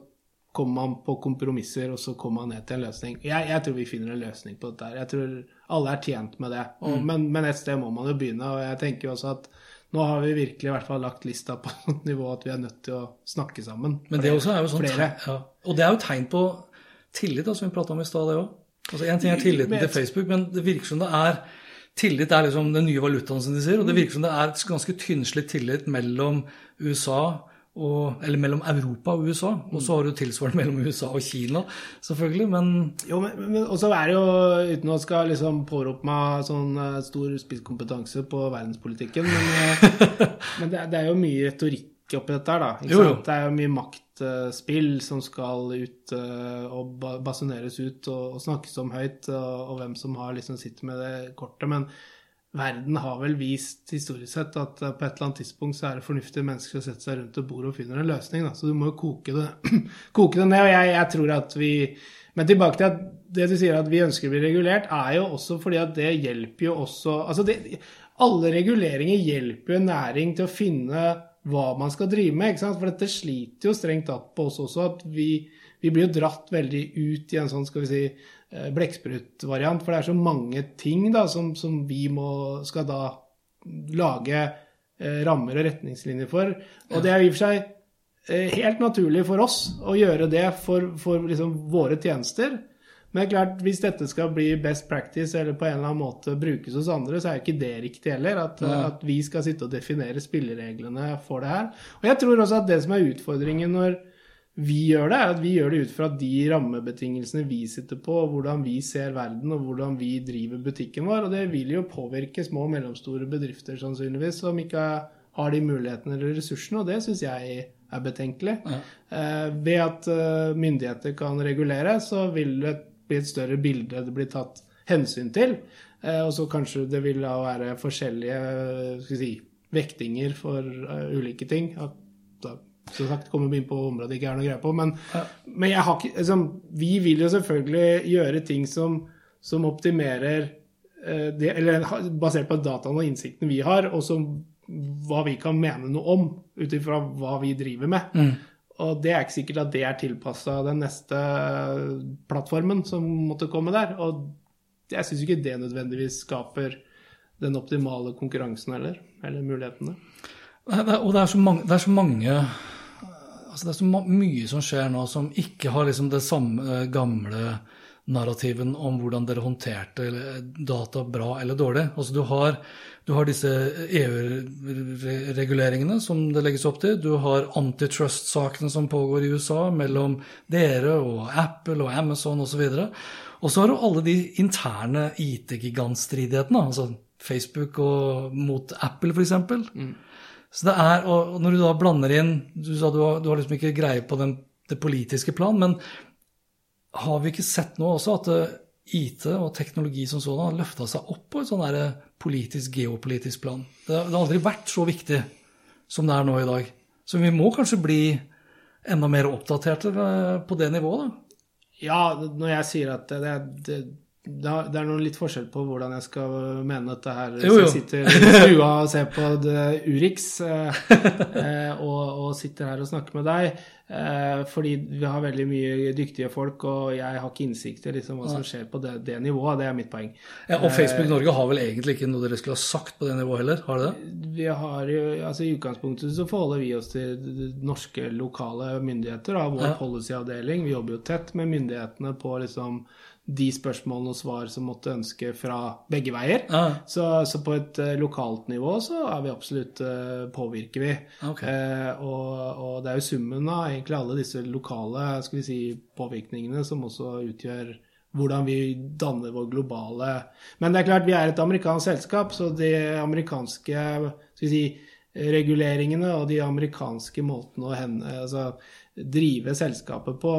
kommer man på kompromisser, og så kommer man ned til en løsning. Jeg, jeg, tror vi finner en løsning på dette. Jeg tror alle er tjent med det. Og, mm. men, men, et sted må man jo begynne. Og jeg tenker jo også at nå har vi virkelig i hvert fall lagt lista på et nivå at vi er nødt til å snakke sammen. Men det også er jo sånn, ja. Og det er jo tegn på tillit, som vi prata om i stad, det òg. Altså, en ting er tilliten til Facebook, men det virker som det er Tillit er liksom den nye valutaen, som de sier. Og det virker som det er ganske tynnslitt tillit mellom USA og, eller mellom Europa og USA. Og så har du tilsvarende mellom USA og Kina, selvfølgelig, men Jo, men, men også er det jo, uten å skal liksom pårope meg sånn uh, stor spisskompetanse på verdenspolitikken, men, uh, men det, det, er jo mye retorikk oppi dette her, da. Jo, jo. Det er jo mye maktspill som skal ut uh, og basuneres ut og, og, snakkes om høyt, og, og hvem som har liksom sitter med det kortet. men verden har vel vist historisk sett at på et eller annet tidspunkt så er det fornuftige mennesker som setter seg rundt et bord og finner en løsning. Da. Så du må jo koke det, koke det ned. Og jeg, jeg, tror at vi Men tilbake til at det du sier at vi ønsker å bli regulert, er jo også fordi at det hjelper jo også altså det, alle reguleringer hjelper jo næring til å finne hva man skal drive med. ikke sant? For dette sliter jo strengt tatt på oss også. at vi, vi blir jo dratt veldig ut i en sånn skal vi si, blekksprutvariant. For det er så mange ting da, som, som vi må, skal da lage eh, rammer og retningslinjer for. Og det er i og for seg eh, helt naturlig for oss å gjøre det for, for liksom våre tjenester. Men det er klart, hvis dette skal bli best practice eller på en eller annen måte brukes hos andre, så er jo ikke det riktig heller. At, ja. at vi skal sitte og definere spillereglene for det her. Og jeg tror også at det som er utfordringen når vi gjør det, er at vi gjør det ut fra de rammebetingelsene vi sitter på, og hvordan vi ser verden og hvordan vi driver butikken vår. Og det vil jo påvirke små og mellomstore bedrifter sannsynligvis, som ikke har de mulighetene eller ressursene, og det syns jeg er betenkelig. Eh, ved at eh, myndigheter kan regulere, så vil det bli et større bilde det blir tatt hensyn til. Eh, og så kanskje det vil da være forskjellige eh, si, vektinger for uh, ulike ting. At da som sagt kommer vi inn på områder det ikke er noe greie på. Men, men jeg har ikke, liksom, vi vil jo selvfølgelig gjøre ting som, som optimerer eh, det, eller basert på dataene og innsikten vi har, og som hva vi kan mene noe om ut ifra hva vi driver med. Og det er ikke sikkert at det er tilpassa den neste plattformen som måtte komme der. Og jeg syns ikke det nødvendigvis skaper den optimale konkurransen heller, eller mulighetene. Og det er så mange, det er så mange altså Det er så mye som skjer nå som ikke har liksom det samme eh, gamle narrativen om hvordan dere håndterte data bra eller dårlig. Altså du har, du har disse EU-reguleringene som det legges opp til. Du har antitrust-sakene som pågår i USA mellom dere og Apple og Amazon osv. Og så har du alle de interne IT-gigantstridighetene. altså Facebook og mot Apple, f.eks. Så det er, og når du da blander inn Du sa du har, du har liksom ikke greie på den, det politiske plan, men har vi ikke sett nå også at eh, IT og teknologi som sådan har løfta seg opp på et sånn eh, politisk, geopolitisk plan? Det, det har aldri vært så viktig som det er nå i dag. Så vi må kanskje bli enda mer oppdaterte eh, på det nivået, da. Ja, når jeg sier at det, det, det, er noe litt forskjell på hvordan jeg skal mene dette her. Hvis Jo, jo. jeg sitter i stua og ser på Urix eh, eh, og, og sitter her og snakker med deg, eh, fordi vi har veldig mye dyktige folk, og jeg har ikke innsikt i liksom, hva som skjer på det, det nivået. Det er mitt poeng. Ja, og Facebook Norge har vel egentlig ikke noe dere skulle ha sagt på det nivået heller? Har det det? Vi har jo, altså I utgangspunktet så forholder vi oss til norske lokale myndigheter av vår Ja. policyavdeling. Vi jobber jo tett med myndighetene på liksom de spørsmålene og svar som måtte ønske fra begge veier. Ah. Så, så på et eh, lokalt nivå så er vi absolutt eh, påvirker vi. Okay. Eh, og, og det er jo summen av egentlig alle disse lokale skal vi si, påvirkningene som også utgjør hvordan vi danner vår globale Men det er klart, vi er et amerikansk selskap, så de amerikanske skal vi si, reguleringene og de amerikanske måtene å hende altså, drive selskapet på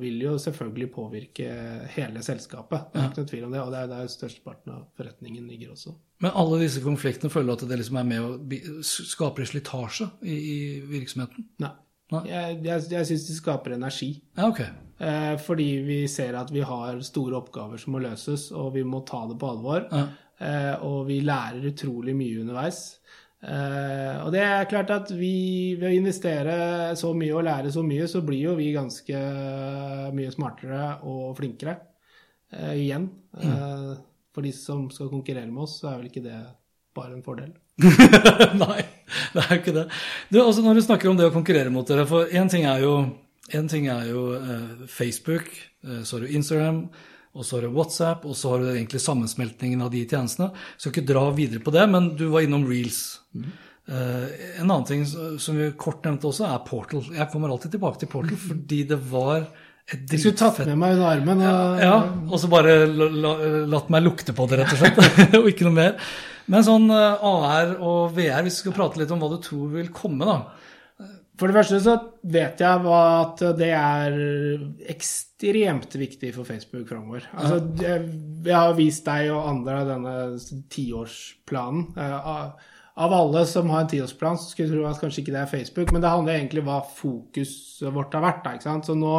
vil jo selvfølgelig påvirke hele selskapet. Det er ikke noen tvil om det, og det er der størsteparten av forretningen ligger også. Men alle disse konfliktene føler du at det liksom er med bi- skaper slitasje i, i virksomheten? Nei. Nei. Jeg, jeg, jeg syns de skaper energi. Ja, ok. Eh, fordi vi ser at vi har store oppgaver som må løses, og vi må ta det på alvor. Ja. Eh, og vi lærer utrolig mye underveis. Eh, og det er klart at vi, ved å investere så mye og lære så mye, så blir jo vi ganske mye smartere og flinkere. uh, igjen. Uh, for de som skal konkurrere med oss, så er vel ikke det bare en fordel. Nei, det er jo ikke det. Du, også Når du snakker om det å konkurrere mot dere, for én ting er jo, en ting er jo eh, Facebook, eh, så har du Instagram, og så har du WhatsApp, og så har du egentlig sammensmeltningen av de tjenestene. Jeg skal ikke dra videre på det, men du var innom Reels. Eh, en annen ting som vi kort nevnte også, er Portal. Jeg kommer alltid tilbake til Portal fordi det var et dritfett skulle tatt med meg under armen. Og, ja, og så bare la, la, latt meg lukte på det, rett og slett. og ikke noe mer. Men sånn eh, AR og VR, hvis vi skal prate litt om hva du tror vil komme, da. For det første så vet jeg at det er ekstremt viktig for Facebook framover. Altså, jeg, har vist deg og andre denne tiårsplanen. Eh, Av, av alle som har en tiårsplan, så skulle jeg tro at kanskje ikke det er Facebook, men det handler egentlig om hva fokuset vårt har vært. Ikke sant? Så nå,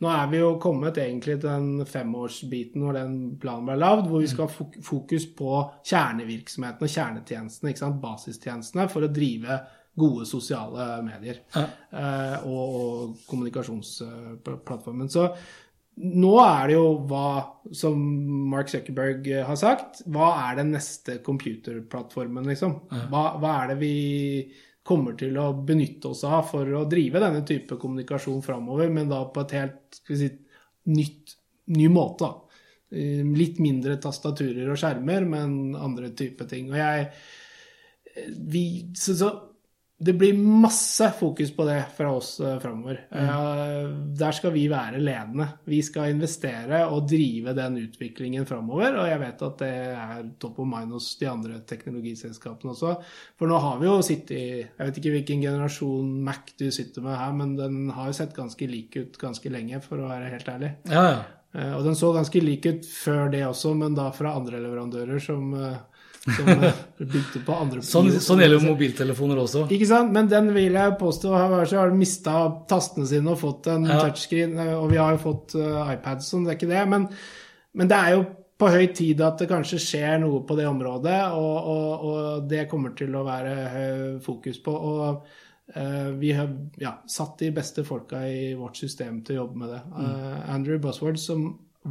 nå er vi jo kommet egentlig til den femårsbiten hvor den planen ble lagd, hvor vi skal ha fokus på kjernevirksomheten og kjernetjenestene, ikke sant? basistjenestene, for å drive gode sosiale medier eh, og, og kommunikasjonsplattformen. Så nå er det jo hva, som Mark Zuckerberg eh, har sagt, hva er den neste computerplattformen, liksom? Hva, hva er det vi kommer til å benytte oss av for å drive denne type kommunikasjon framover, men da på et helt si, nytt, ny måte. da. Eh, Litt mindre tastaturer og skjermer, men andre type ting. Og jeg vi, så, så det blir masse fokus på det fra oss framover. Mm. der skal vi være ledende. Vi skal investere og drive den utviklingen framover. Og jeg vet at det er top of mind hos de andre teknologiselskapene også. For nå har vi jo sittet i Jeg vet ikke hvilken generasjon Mac du sitter med her, men den har jo sett ganske lik ut ganske lenge, for å være helt ærlig. Ja, ja. Eh, Og den så ganske lik ut før det også, men da fra andre leverandører som, eh, som eh, bygde på andre Sånn, sånn gjelder jo mobiltelefoner også. Ikke sant? Men den vil jeg påstå har, mista tastene sine og fått en Ja. touchscreen. eh, Og vi har jo fått uh, iPads, sånn, det er ikke det. Men, men det er jo på høy tid at det kanskje skjer noe på det området, og, og, og det kommer til å være fokus på. Og eh, vi har ja, satt de beste folka i vårt system til å jobbe med det. Eh, Andrew Busward, som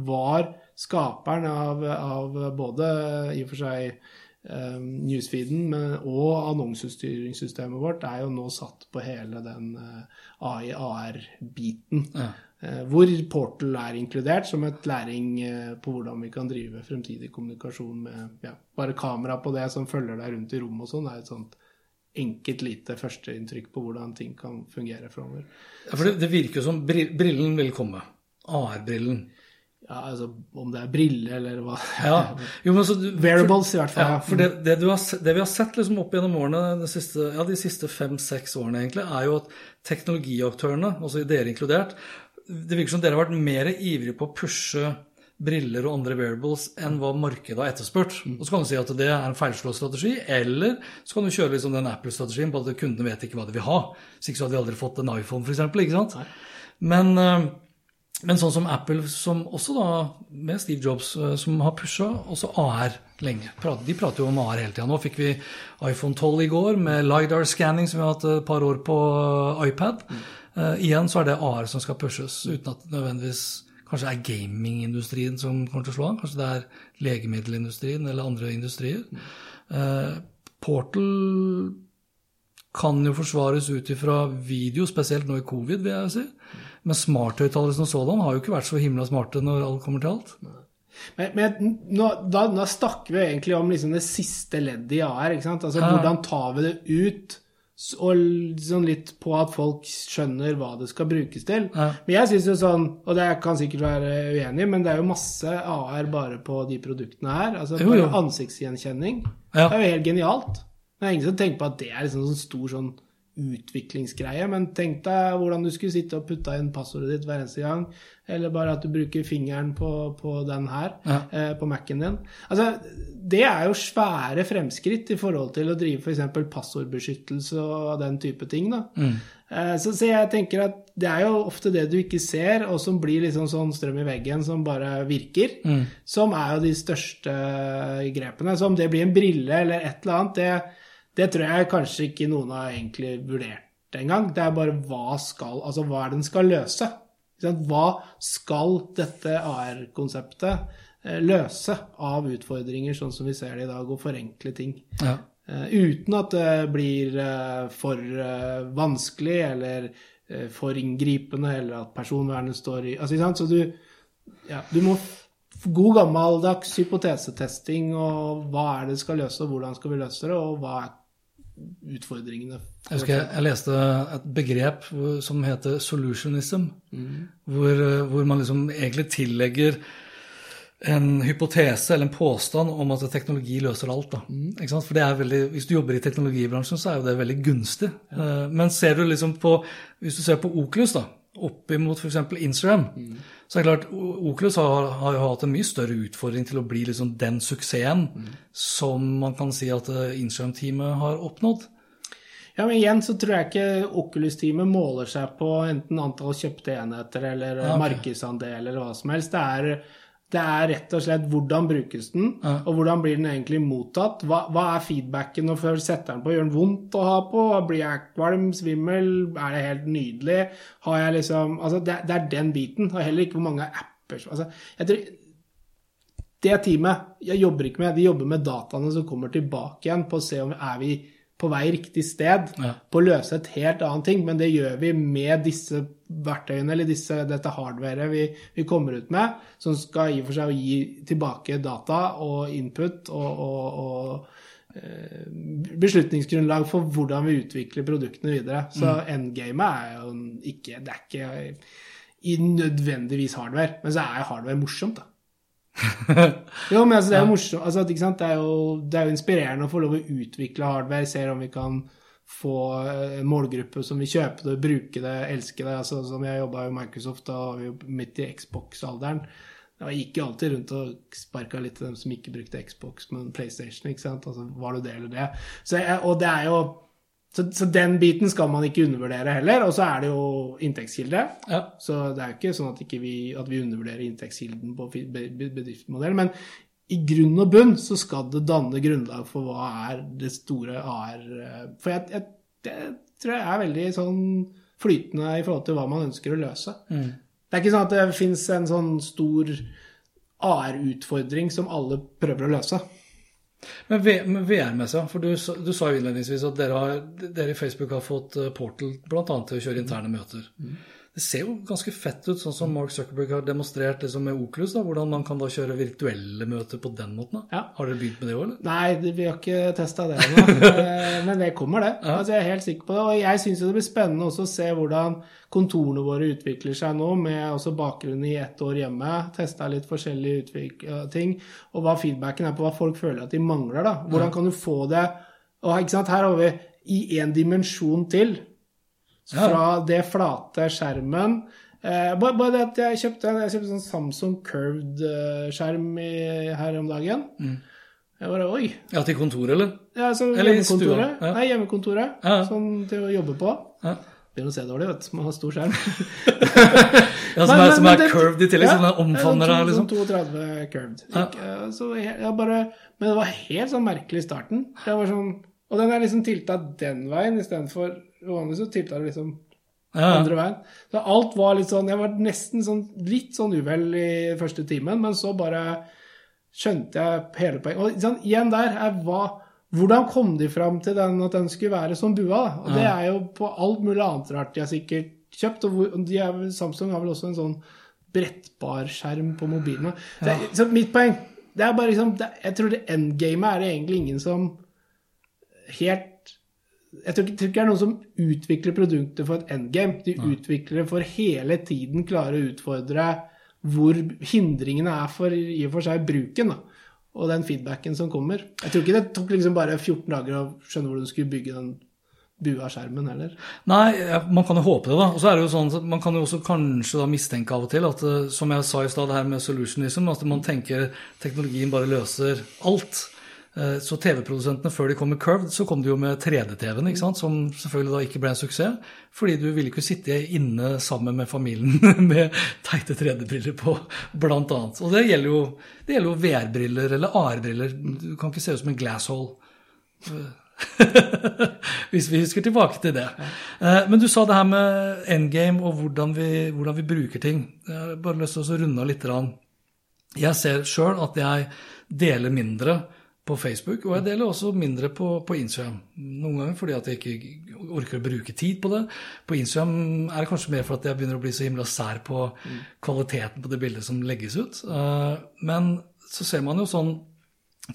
var skaperen av, av både i og for seg eh, newsfeeden men, og annonsestyringssystemet vårt, er jo nå satt på hele den eh, AI-AR-biten. Eh, hvor Portal er inkludert som et læring eh, på hvordan vi kan drive fremtidig kommunikasjon med ja, bare kamera på det som følger deg rundt i rommet og sånn. Er et sånt enkelt lite førsteinntrykk på hvordan ting kan fungere framover. Ja, for det, det virker jo som brillen vil komme. AR-brillen. Ja, altså om det er briller eller hva. Ja. Jo, men så du, Wearables, i hvert fall. Ja, for det, det, du har, det vi har sett liksom opp gjennom årene, de siste, ja, de siste fem-seks årene egentlig, er jo at teknologiaktørene, altså dere inkludert, det virker som dere har vært mer ivrige på å pushe briller og andre wearables enn hva markedet har etterspurt. Og så kan du si at det er en feilslått strategi, eller så kan du kjøre liksom den Apple-strategien på at kundene vet ikke hva de vil ha. Så ikke så hadde de aldri fått en iPhone, f.eks. Ikke sant? Men, eh, men sånn som Apple, som også da, med Steve Jobs, eh, som har pusha også AR lenge. De prater jo om AR hele tida. Nå fikk vi iPhone 12 i går med LiDAR-scanning, som vi har hatt et par år på iPad. iPad. Uh, igjen så er det AR som skal pushes, uten at det nødvendigvis kanskje er gamingindustrien som kommer til å slå an. Kanskje det er legemiddelindustrien eller andre industrier. Uh, Portal kan jo forsvares ut ifra video, spesielt nå i covid, vil jeg si. Men smarthøyttalere som sådan har jo ikke vært så himla smarte når alt kommer til alt. Men, men nå, da, da snakker vi egentlig om liksom det siste leddet i AR. ikke sant? Altså Ja. Hvordan tar vi det ut, og sånn litt på at folk skjønner hva det skal brukes til. Ja. Men jeg synes jo sånn, og det kan sikkert være uenig, men det er jo masse AR bare på de produktene her. Altså Jo, jo. ansiktsgjenkjenning. Ja. Det er jo helt genialt. Det er ingen som tenker på at det er liksom sånn stor sånn utviklingsgreie, men tenk deg hvordan du skulle sitte og putta inn passordet ditt hver eneste gang, eller bare at du bruker fingeren på, på den her, Ja. eh, på Mac-en din. Altså, det er jo svære fremskritt i forhold til å drive f.eks. passordbeskyttelse og den type ting. da. Eh, så, så jeg tenker at det er jo ofte det du ikke ser, og som blir liksom sånn strøm i veggen som bare virker, som er jo de største grepene. Så om det blir en brille eller et eller annet, det, det tror jeg kanskje ikke noen har egentlig vurdert engang. Det er bare hva skal, altså hva er det den skal løse? Hva skal dette AR-konseptet eh, løse av utfordringer, sånn som vi ser det i dag, og forenkle ting? Ja. Eh, uten at det blir eh, for vanskelig eller for inngripende, eller at personvernet står i altså. Så du, ja, du må God gammeldags hypotesetesting, og hva er det det skal løse, og hvordan skal vi løse det, og hva er utfordringene? Jeg husker jeg, jeg leste et begrep som heter solutionism, hvor, eh, hvor man liksom egentlig tillegger en hypotese eller en påstand om at teknologi løser alt. Sant? For det veldig, Hvis du jobber i teknologibransjen, så er jo det veldig gunstig. Ja. Men ser du liksom på, hvis du ser på Oculus, da, oppimot f.eks. Instagram, så det er klart Oculus har, har jo hatt en mye større utfordring til å bli liksom den suksessen som man kan si at eh, Instagram-teamet har oppnådd. Ja, men igjen så tror jeg ikke Oculus-teamet måler seg på enten antall kjøpte enheter eller Ja, okay. markedsandel eller hva som helst. Det er, det er rett og slett hvordan brukes den, Ja. og hvordan blir den egentlig mottatt. Hva, hva er feedbacken når før setter den på? Gjør den vondt å ha på? Blir jeg kvalm, svimmel? Er det helt nydelig? Har jeg liksom Altså, det, det er den biten, og heller ikke hvor mange apper Altså, jeg tror det teamet jeg jobber ikke med, de jobber med dataene som kommer tilbake igjen på å se om er vi på vei riktig sted, Ja. på å løse et helt annet ting. Men det gjør vi med disse verktøyene, eller disse, dette hardwaret vi, vi kommer ut med, som skal i og for seg gi tilbake data og input og, og, og eh, beslutningsgrunnlag for hvordan vi utvikler produktene videre. Så endgamet er jo ikke Det er ikke i nødvendigvis hardware, men så er hardware morsomt, da. Jo, men altså, det er jo morsomt. Altså? Det, er jo, det er jo inspirerende å få lov å utvikle hardware, se om vi kan få eh, en målgruppe som vil kjøpe det, bruke det, elske det. Altså, som jeg jobba i Microsoft, da var vi jo midt i Xbox-alderen. Jeg gikk jo alltid rundt og sparka litt til dem som ikke brukte Xbox, men PlayStation. ikke sant? Altså, Var det det eller det? Så jeg, og det er jo så, så den biten skal man ikke undervurdere heller. Og så er det jo inntektskilde. Ja. Så det er jo ikke sånn at, ikke vi, at vi undervurderer inntektskilden på bedriftsmodell. Men i grunn og bunn så skal det danne grunnlag for hva er det store AR eh, For jeg, jeg, det tror jeg er veldig sånn flytende i forhold til hva man ønsker å løse. Det er ikke sånn at det fins en sånn stor AR-utfordring som alle prøver å løse. Men VR-messa, for du, du sa jo innledningsvis at dere, har, dere i Facebook har fått eh, Portal bl.a. til å kjøre interne møter. Det ser jo ganske fett ut, sånn som Mark Zuckerberg har demonstrert liksom med Oculus, da, hvordan man kan da kjøre virtuelle møter på den måten. Ja. Har dere begynt med det òg, eller? Nei, vi har ikke testa det ennå. Eh, Men det kommer, det. Altså, jeg er helt sikker på det. Og jeg syns det blir spennende også å se hvordan kontorene våre utvikler seg nå, med også bakgrunn i ett år hjemme. Testa litt forskjellige eh, ting. Og hva feedbacken er på hva folk føler at de mangler. da. Hvordan kan du få det og Her har vi i én dimensjon til. Fra det flate skjermen eh, bare, bare det at jeg kjøpte, jeg kjøpte sånn Samsung Curved-skjerm her om dagen. Jeg bare Oi. Ja, til kontoret, eller? Ja, så Eller hjemmekontoret. ja. Nei, hjemmekontoret. Ja. Sånn til å jobbe på. Ja. Begynner å se dårlig, vet du. Man har stor skjerm. Ja, som er, men- som er det- curved i tillegg, ja, sånn den omfavner deg, liksom. Sånn 32 curved. Ja. Så jeg bare, men det var helt sånn merkelig i starten. Det var sånn, og den er liksom tilta den veien istedenfor Vanligvis så tilta det liksom Ja, andre veien. Så alt var litt sånn Jeg var nesten sånn litt sånn uvel i første timen, men så bare skjønte jeg hele poenget. Og sånn, igjen der er hva Hvordan kom de fram til den, at den skulle være som bua? da? Og Det er jo på alt mulig annet rart de har sikkert kjøpt. og hvor, og er, Samsung har vel også en sånn brettbar skjerm på mobilen. Så, så mitt poeng det er bare liksom, det, Jeg tror det endgamet er det egentlig ingen som helt jeg tror, ikke, det er noen som utvikler produkter for et endgame. De utvikler det for hele tiden klare å utfordre hvor hindringene er for i og for seg bruken. Da. Og den feedbacken som kommer. Jeg tror ikke det tok liksom bare 14 dager å skjønne hvordan du skulle bygge den bua skjermen heller. Nei, man kan jo håpe det, da. Og så er det jo sånn at man kan jo også kanskje da mistenke av og til at, eh, som jeg sa i stad, det her med solutionism, at man tenker teknologien bare løser alt. Eh, Så TV-produsentene, før de kom med Curved, så kom de jo med 3D-TV-en, ikke sant? som selvfølgelig da ikke ble en suksess. Fordi du ville ikke sitte inne sammen med familien med teite 3D-briller på, blant annet. Og det gjelder jo, det gjelder jo VR-briller eller AR-briller. Du kan ikke se ut som en glasshole. Hvis vi husker tilbake til det. Eh, Men du sa det her med endgame og hvordan vi, hvordan vi bruker ting. Jeg har bare lyst til å runde av litt. Jeg ser sjøl at jeg deler mindre på Facebook, og jeg deler også mindre på, på Instagram. Noen ganger fordi at jeg ikke orker å bruke tid på det. På Instagram er det kanskje mer for at jeg begynner å bli så himla sær på kvaliteten på det bildet som legges ut. Eh, Men så ser man jo sånn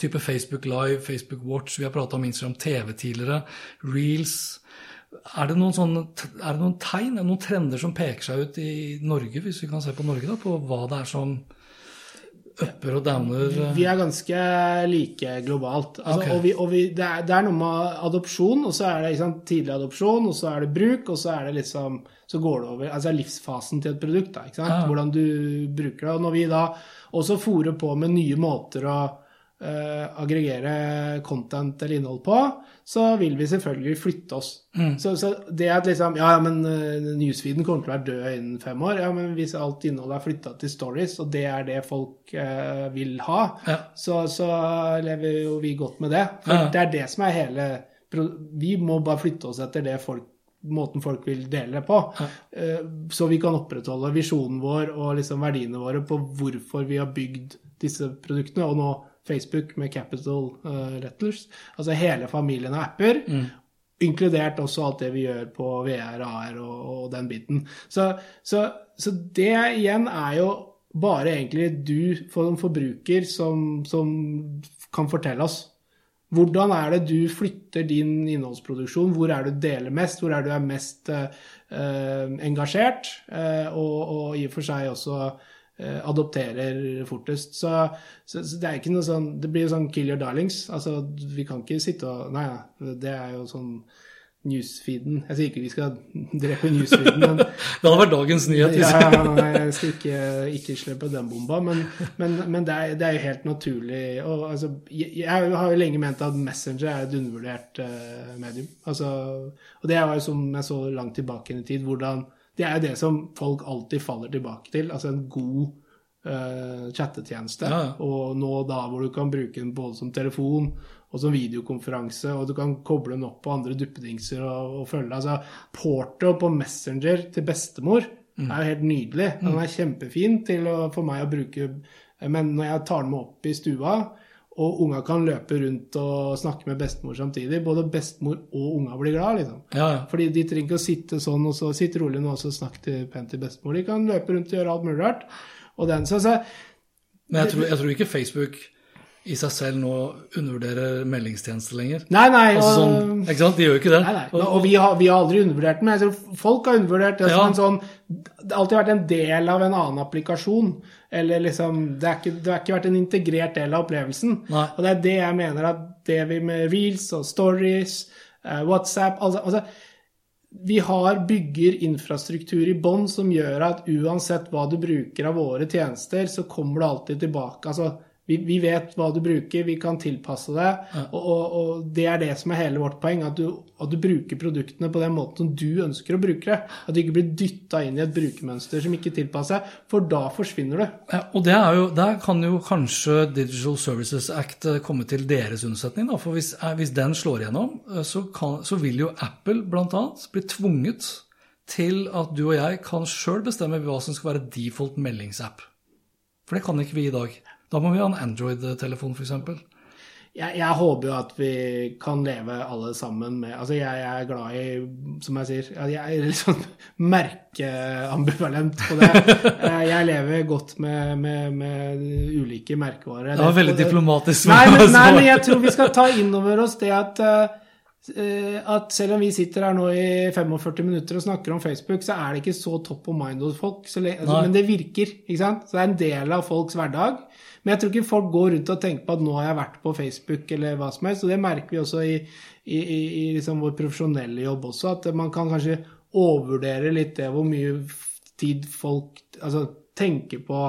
type Facebook Live, Facebook Watch, vi har prata om Instagram TV tidligere, Reels. Er det, noen sånne, er det noen tegn, noen trender som peker seg ut i Norge, hvis vi kan se på Norge, da, på hva det er som upper og downer? Vi er ganske like globalt. Altså, okay. og vi, og vi, det, er, det er noe med adopsjon, og så er det sant, tidlig adopsjon, og så er det bruk, og så er det liksom Så går det over Altså livsfasen til et produkt, da? Ja. Hvordan du bruker det. Og når vi da også fòrer på med nye måter å eh, aggregere content eller innhold på, så vil vi selvfølgelig flytte oss. Så, så det at liksom Ja, men uh, newsfeeden kommer til å være død innen fem år. Ja, men hvis alt innholdet er flytta til stories, og det er det folk uh, vil ha, Ja. så, så lever jo vi godt med det. For Ja. det er det som er hele Vi må bare flytte oss etter det folk måten folk vil dele det på. Ja. Så vi kan opprettholde visjonen vår og liksom verdiene våre på hvorfor vi har bygd disse produktene, og nå Facebook med capital eh, letters. Altså hele familien av apper. Inkludert også alt det vi gjør på VR, AR og, og den biten. Så, så, så det igjen er jo bare egentlig du som forbruker som, som kan fortelle oss. Hvordan er det du flytter din innholdsproduksjon? Hvor er det du deler mest? Hvor er det du er mest eh, engasjert? Uh, og, og i og for seg også adopterer fortest. Så, så, så det er ikke noe sånn Det blir jo sånn kill your darlings. Altså, vi kan ikke sitte og Nei, det er jo sånn newsfeeden Jeg sier ikke vi skal drepe newsfeeden, men Det hadde vært dagens nyhet. ja, ja, nei, jeg skal ikke, ikke slippe den bomba, men, men, men det, er, det er jo helt naturlig. Og, altså, jeg, jeg har jo lenge ment at Messenger er et undervurdert uh, medium. Altså, og det var jo som jeg så langt tilbake i tid, hvordan Det er jo det som folk alltid faller tilbake til. Altså en god uh, chattetjeneste. Ja. Og nå da hvor du kan bruke den både som telefon og som videokonferanse, og du kan koble den opp på andre duppedingser og, og følge Altså, porto på Messenger til bestemor Mm. er jo helt nydelig. Den er kjempefin til å, for meg å bruke Men når jeg tar den med opp i stua, og unga kan løpe rundt og snakke med bestemor samtidig, både bestemor og unga blir glad, liksom. Ja, ja. Fordi de trenger ikke å sitte sånn og så sitte rolig nå og så snakke pent til bestemor. De kan løpe rundt og gjøre alt mulig rart. Og den, så, så Men jeg tror, jeg tror ikke Facebook i seg selv nå undervurderer meldingstjenester lenger. Nei, nei. Altså, og, sånn, ikke sant? De gjør jo ikke det. Nei, nei. Og vi har, vi har aldri undervurdert den, men jeg tror folk har undervurdert det som Ja. en sånn Det har alltid vært en del av en annen applikasjon. Eller liksom Det har ikke, det har ikke vært en integrert del av opplevelsen. Nei. Og det er det jeg mener at det vi med reels og stories, uh, WhatsApp altså, altså vi har bygger infrastruktur i bånn som gjør at uansett hva du bruker av våre tjenester, så kommer du alltid tilbake. Altså, vi, vi vet hva du bruker, vi kan tilpasse det. Og, og, og det er det som er hele vårt poeng, at du, at du bruker produktene på den måten som du ønsker å bruke det. At du ikke blir dytta inn i et brukermønster som ikke tilpasser seg, for da forsvinner du. Ja, og det er jo, Der kan jo kanskje Digital Services Act eh, komme til deres unnsetning. Da, for hvis, eh, hvis den slår igjennom, eh, så, kan, så vil jo Apple bl.a. bli tvunget til at du og jeg kan sjøl bestemme hva som skal være default meldingsapp. For det kan ikke vi i dag. Da må vi ha en Android-telefon, f.eks. Jeg, jeg håper jo at vi kan leve alle sammen med Altså, jeg, jeg er glad i, som jeg sier Jeg er litt sånn merkeambivalent på det. Eh, Jeg lever godt med, med, med ulike merkevarer. Det var veldig det- diplomatisk. Nei, men, nei, men jeg tror vi skal ta inn over oss det at eh, at selv om vi sitter her nå i 45 minutter og snakker om Facebook, så er det ikke så top of mind hos folk. Altså, men det virker. ikke sant? Så det er en del av folks hverdag. Men jeg tror ikke folk går rundt og tenker på at nå har jeg vært på Facebook eller hva som helst. Og det merker vi også i, i, i, i liksom vår profesjonelle jobb også, at man kan kanskje overvurdere litt det hvor mye tid folk altså, tenker på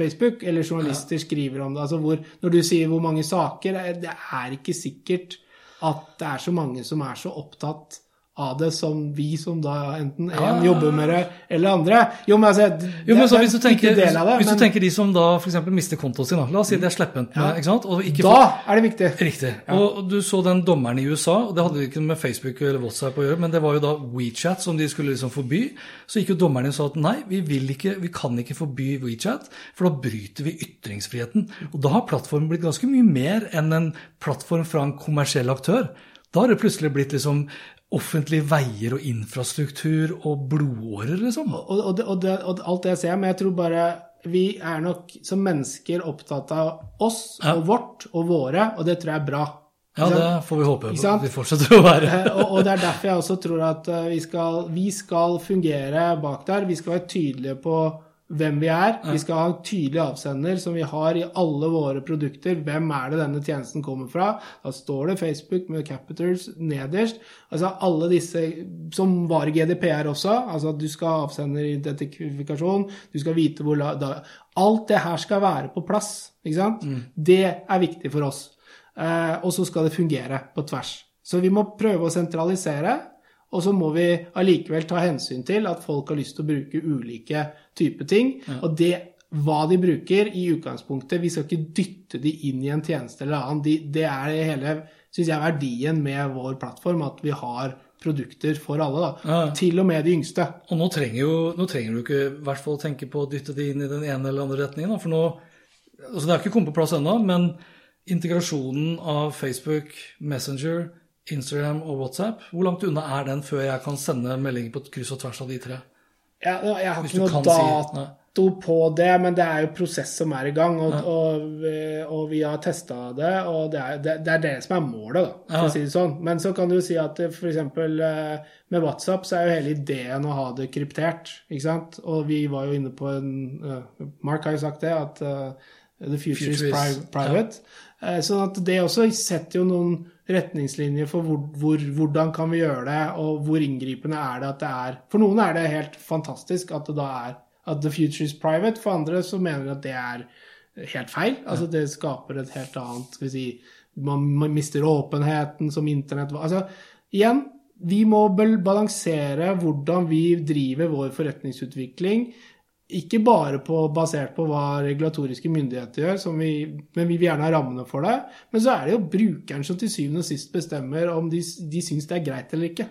Facebook, eller journalister skriver om det. altså hvor, Når du sier hvor mange saker, det er- det er ikke sikkert at det er så mange som er så opptatt av det som vi som da enten en jobber med det, eller andre. Jo, men altså, det, Jo, men så hvis du tenker, det, hvis men du tenker de som da f.eks. mister kontoen sin, da. la oss si de er slepphendte, ja. ikke sant? Ikke da får- er det viktig. Riktig. Og du så den dommeren i USA, og det hadde ikke med Facebook eller WhatsApp å gjøre, men det var jo da WeChat som de skulle liksom forby. Så gikk jo dommeren inn og sa at nei, vi, vil ikke, vi kan ikke forby WeChat, for da bryter vi ytringsfriheten. Og da har plattformen blitt ganske mye mer enn en plattform fra en kommersiell aktør. Da har det plutselig blitt liksom offentlige veier og infrastruktur og blodårer, liksom. Og, og, det, og, det, og alt det ser men jeg tror bare vi er nok som mennesker opptatt av oss Ja. og vårt og våre, og det tror jeg er bra. Ja, det får vi håpe vi fortsetter å være. Eh, og, og det er derfor jeg også tror at eh, vi skal, vi skal fungere bak der. Vi skal være tydelige på hvem vi er. Vi skal ha en tydelig avsender som vi har i alle våre produkter. Hvem er det denne tjenesten kommer fra? Da står det Facebook med capitals nederst. Altså alle disse som var i GDPR også. Altså at du skal ha avsenderidentifikasjon, du skal vite hvor da, Alt det her skal være på plass. Ikke sant? Det er viktig for oss. Eh, og så skal det fungere på tvers. Så vi må prøve å sentralisere. Og så må vi allikevel ta hensyn til at folk har lyst til å bruke ulike typer ting. Og det, hva de bruker i utgangspunktet Vi skal ikke dytte de inn i en tjeneste eller annen. De, det er hele, synes jeg, verdien med vår plattform, at vi har produkter for alle. da. Ja. Til og med de yngste. Og nå trenger, jo, nå trenger du ikke i hvert fall tenke på å dytte de inn i den ene eller andre retningen. Da, for nå, altså Det er ikke kommet på plass ennå, men integrasjonen av Facebook, Messenger, Instagram og WhatsApp, hvor langt unna er den før jeg kan sende meldinger på kryss og tvers av de tre? Ja, jeg har ikke noe dato si- på det, men det er jo prosess som er i gang. Og, og, og vi har testa det, og det er, det, det er det som er målet, da, for Ja. å si det sånn. Men så kan du si at f.eks. med WhatsApp så er jo hele ideen å ha det kryptert, ikke sant. Og vi var jo inne på en eh, Mark har jo sagt det, at uh, the future, Future is is- private. Ja. sånn at det også setter jo noen retningslinjer for hvor, hvor, hvordan kan vi gjøre det, og hvor inngripende er det at det er For noen er det helt fantastisk at det da er at the future is private, for andre så mener de at det er helt feil. Altså det skaper et helt annet skal vi si, man, mister åpenheten som internett Altså igjen, vi må balansere hvordan vi driver vår forretningsutvikling. Ikke bare på, basert på hva regulatoriske myndigheter gjør, som vi, men vi vil gjerne ha rammene for det. Men så er det jo brukeren som til syvende og sist bestemmer om de, de syns det er greit eller ikke.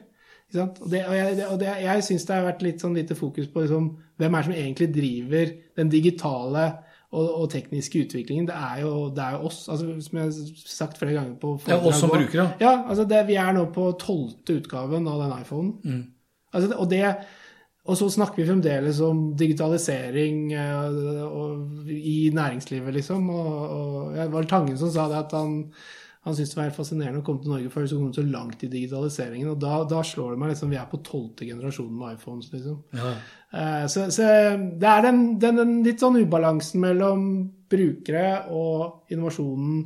Ikke? Og, det, og jeg, og det, jeg syns det har vært litt sånn lite fokus på liksom, hvem er det som egentlig driver den digitale og, og tekniske utviklingen. Det er jo, det er jo oss, altså, som jeg har sagt flere ganger på Ja, oss som foredrag. brukere. Ja, altså det, vi er nå på tolvte utgaven av den iPhonen. Altså, det- og det og så snakker vi fremdeles om digitalisering eh, i næringslivet, liksom. Og, det var Tangen som sa det, at han, han syntes det var helt fascinerende å komme til Norge før så kom så langt i digitaliseringen. Og da, da slår det meg liksom Vi er på tolvte generasjon med iPhones, liksom. Ja. Eh, Så, så det er den, den, den litt sånn ubalansen mellom brukere og innovasjonen,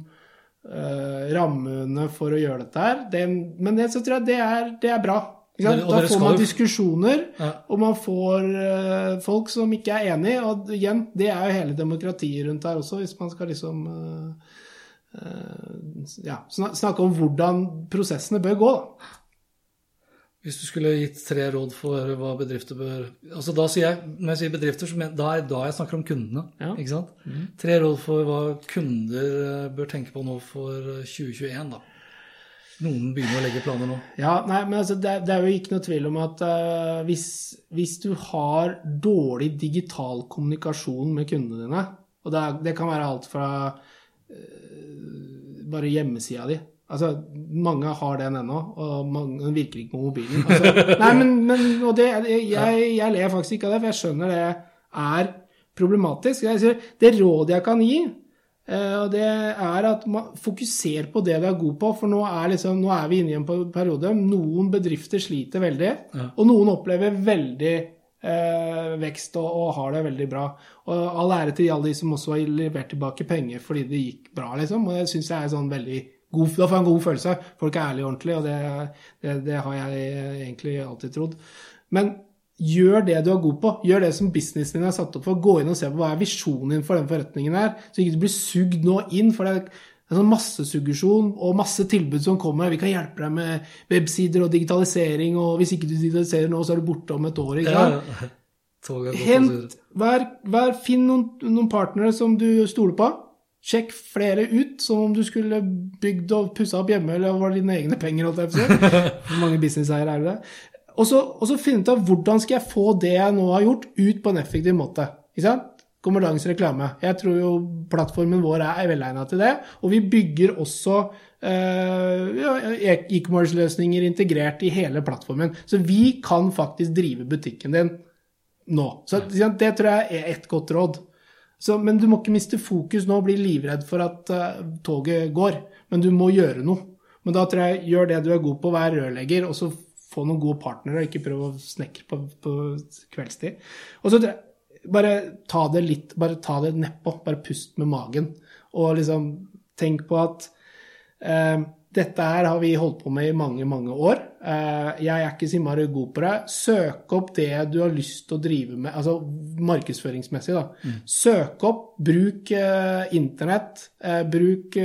eh, rammene for å gjøre dette her. Det, men det, så tror jeg det er, det er bra. Sant? Da får man diskusjoner, Ja. og man får eh, folk som ikke er enig. Og igjen, det er jo hele demokratiet rundt her også, hvis man skal liksom eh, eh, ja, snakke om hvordan prosessene bør gå, da. Hvis du skulle gitt tre råd for hva bedrifter bør altså da sier jeg, Når jeg sier bedrifter, så mener, da er da jeg snakker om kundene. Ja. ikke sant? Tre råd for hva kunder bør tenke på nå for eh, 2021. da. Noen begynner å legge planer nå. Ja, nei, men altså, det, det er jo ikke noe tvil om at uh, hvis, hvis du har dårlig digital kommunikasjon med kundene dine, og det, det kan være alt fra uh, bare hjemmesida di Altså, mange har den ennå, og mange, den virker ikke på mobilen. Altså, nei, men, men og det, jeg, jeg ler faktisk ikke av det, for jeg skjønner det er problematisk. Det rådet jeg kan gi, og det er at man fokuserer på det du er god på, for nå er, liksom, nå er vi inne i en periode. Noen bedrifter sliter veldig, og noen opplever veldig eh, vekst og, og har det veldig bra. Og all ære til alle de som også har levert tilbake penger fordi det gikk bra, liksom. Og det syns jeg er sånn veldig god, Da får jeg en god følelse. Folk er ærlige og ordentlige, og det, det, det har jeg egentlig alltid trodd. Men Gjør det du er god på. Gjør det som businessen din er satt opp for. Gå inn og se på hva er visjonen din for den forretningen her, så ikke du blir sugd nå inn. For det er en sånn massesuggesjon og masse tilbud som kommer. Vi kan hjelpe deg med websider og digitalisering, og hvis ikke du digitaliserer nå, så er du borte om et år. ikke sant? Ja, Hent, vær, vær, Finn noen, noen partnere som du stoler på. Sjekk flere ut, som om du skulle bygd og pussa opp hjemme, eller var det dine egne penger. Hvor mange businesseiere er det? Og så, og så finne ut av hvordan skal jeg få det jeg nå har gjort, ut på en effektiv måte. Ikke sant? Kommerdagens reklame. Jeg tror jo plattformen vår er velegna til det. Og vi bygger også eh, e-commerce-løsninger integrert i hele plattformen. Så vi kan faktisk drive butikken din nå. Så det tror jeg er et godt råd. Så, men du må ikke miste fokus nå og bli livredd for at uh, toget går. Men du må gjøre noe. Men da tror jeg gjør det du er god på, vær rørlegger, og så få noen gode partnere, og ikke prøve å snekre på, på kveldstid. Og så bare ta det litt Bare ta det nedpå. Bare pust med magen. Og liksom tenk på at eh, dette her har vi holdt på med i mange, mange år. Eh, jeg er ikke så innmari god på det. Søk opp det du har lyst til å drive med, altså markedsføringsmessig, da. Mm. Søk opp, bruk eh, internett, eh, bruk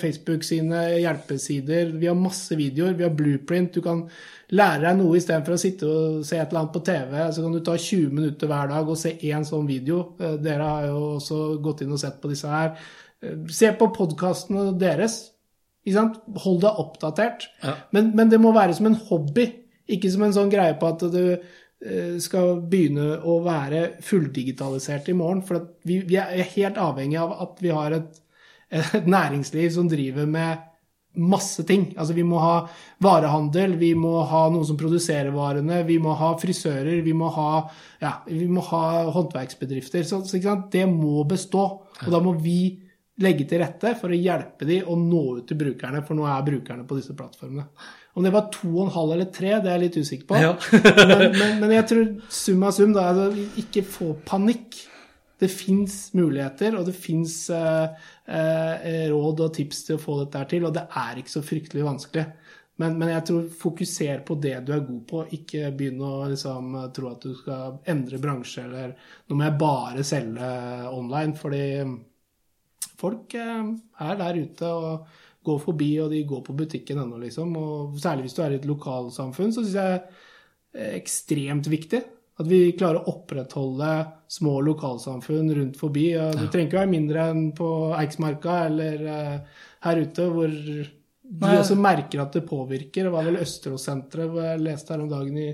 Facebook sine hjelpesider. Vi har masse videoer, vi har blueprint. Du kan lære deg noe istedenfor å sitte og se et eller annet på TV. Så kan du ta 20 minutter hver dag og se én sånn video. Eh, dere har jo også gått inn og sett på disse her. Eh, se på podkastene deres Hold deg oppdatert. Ja. Men, men, det må være som en hobby, ikke som en sånn greie på at du eh, skal begynne å være fulldigitalisert i morgen. For vi, vi, er helt avhengig av at vi har et, et, næringsliv som driver med masse ting. Altså Vi må ha varehandel, vi må ha noen som produserer varene, vi må ha frisører, vi må ha, ja, vi må ha håndverksbedrifter. Så, så det må bestå. Og da må vi legge til rette for å hjelpe de å nå ut til brukerne, for nå er brukerne på disse plattformene. Om det var to og en halv eller tre, det er jeg litt usikker på. Ja. men, men, men, jeg tror summa sum, da er det ikke få panikk. Det fins muligheter, og det fins eh, eh, råd og tips til å få dette til, og det er ikke så fryktelig vanskelig. Men, men, jeg tror fokuser på det du er god på, ikke begynn å liksom, tro at du skal endre bransje eller nå må jeg bare selge online. fordi folk eh, er der ute og går forbi, og de går på butikken ennå, liksom. Og særlig hvis du er i et lokalsamfunn, så syns jeg det er ekstremt viktig. At vi klarer å opprettholde små lokalsamfunn rundt forbi. Det trenger ikke være mindre enn på Eiksmarka eller uh, her ute, hvor de også merker at det påvirker. Det var vel Østeråssenteret hvor jeg leste her om dagen i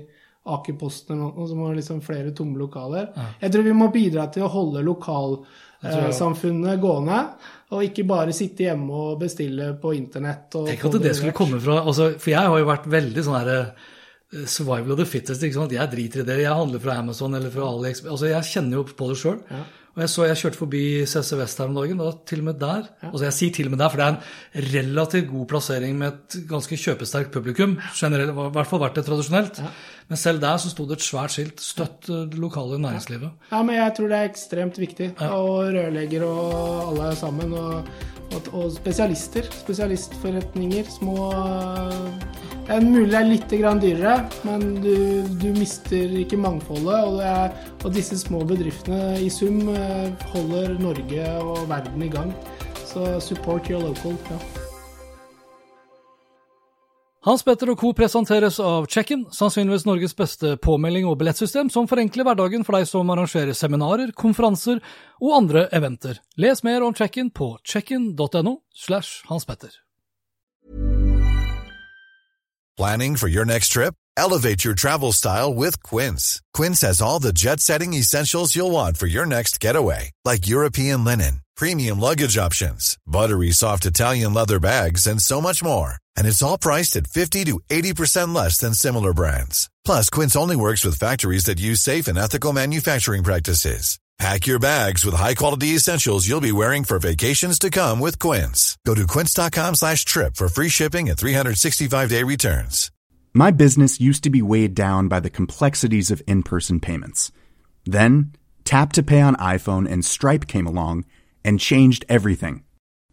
Akerposten eller noe, som har liksom flere tomme lokaler. Jeg tror vi må bidra til å holde lokalsamfunnet Eh, gående. Og ikke bare sitte hjemme og bestille på internett. Tenk at det skulle komme fra altså, For jeg har jo vært veldig sånn herre eh, survival of the fittest. ikke sant? Jeg driter i det. Jeg handler fra Amazon eller fra AliEx. Altså, jeg kjenner jo på det sjøl. Ja. Og jeg så jeg kjørte forbi CC Vest her om dagen, og til og med der ja. altså Jeg sier til og med der, for det er en relativt god plassering med et ganske kjøpesterkt publikum. generelt, I hvert fall vært det tradisjonelt. Ja. Men selv der så sto det et svært skilt 'Støtt det lokale næringslivet'. Ja, men jeg tror det er ekstremt viktig. Og rørlegger og alle sammen. Og, og, spesialister. Spesialistforretninger. Små det er mulig det er litt dyrere, men du, du mister ikke mangfoldet. Og, er, og, disse små bedriftene i sum eh, holder Norge og verden i gang. Så support your local. Ja. Hans Petter og co. presenteres av Check-in, sannsynligvis Norges beste påmelding og billettsystem, som forenkler hverdagen for deg som arrangerer seminarer, konferanser og andre eventer. Les mer om Check-in på checkin.no slash Hans Petter. Planning for your next trip? Elevate your travel style with Quince. Quince has all the jet setting essentials you'll want for your next getaway, like European linen, premium luggage options, buttery soft Italian leather bags, and so much more. And it's all priced at 50 to 80% less than similar brands. Plus, Quince only works with factories that use safe and ethical manufacturing practices. Pack your bags with high-quality essentials you'll be wearing for vacations to come with Quince. Go to quince.com slash trip for free shipping and 365-day returns. My business used to be weighed down by the complexities of in-person payments. Then, Tap to Pay on iPhone and Stripe came along and changed everything.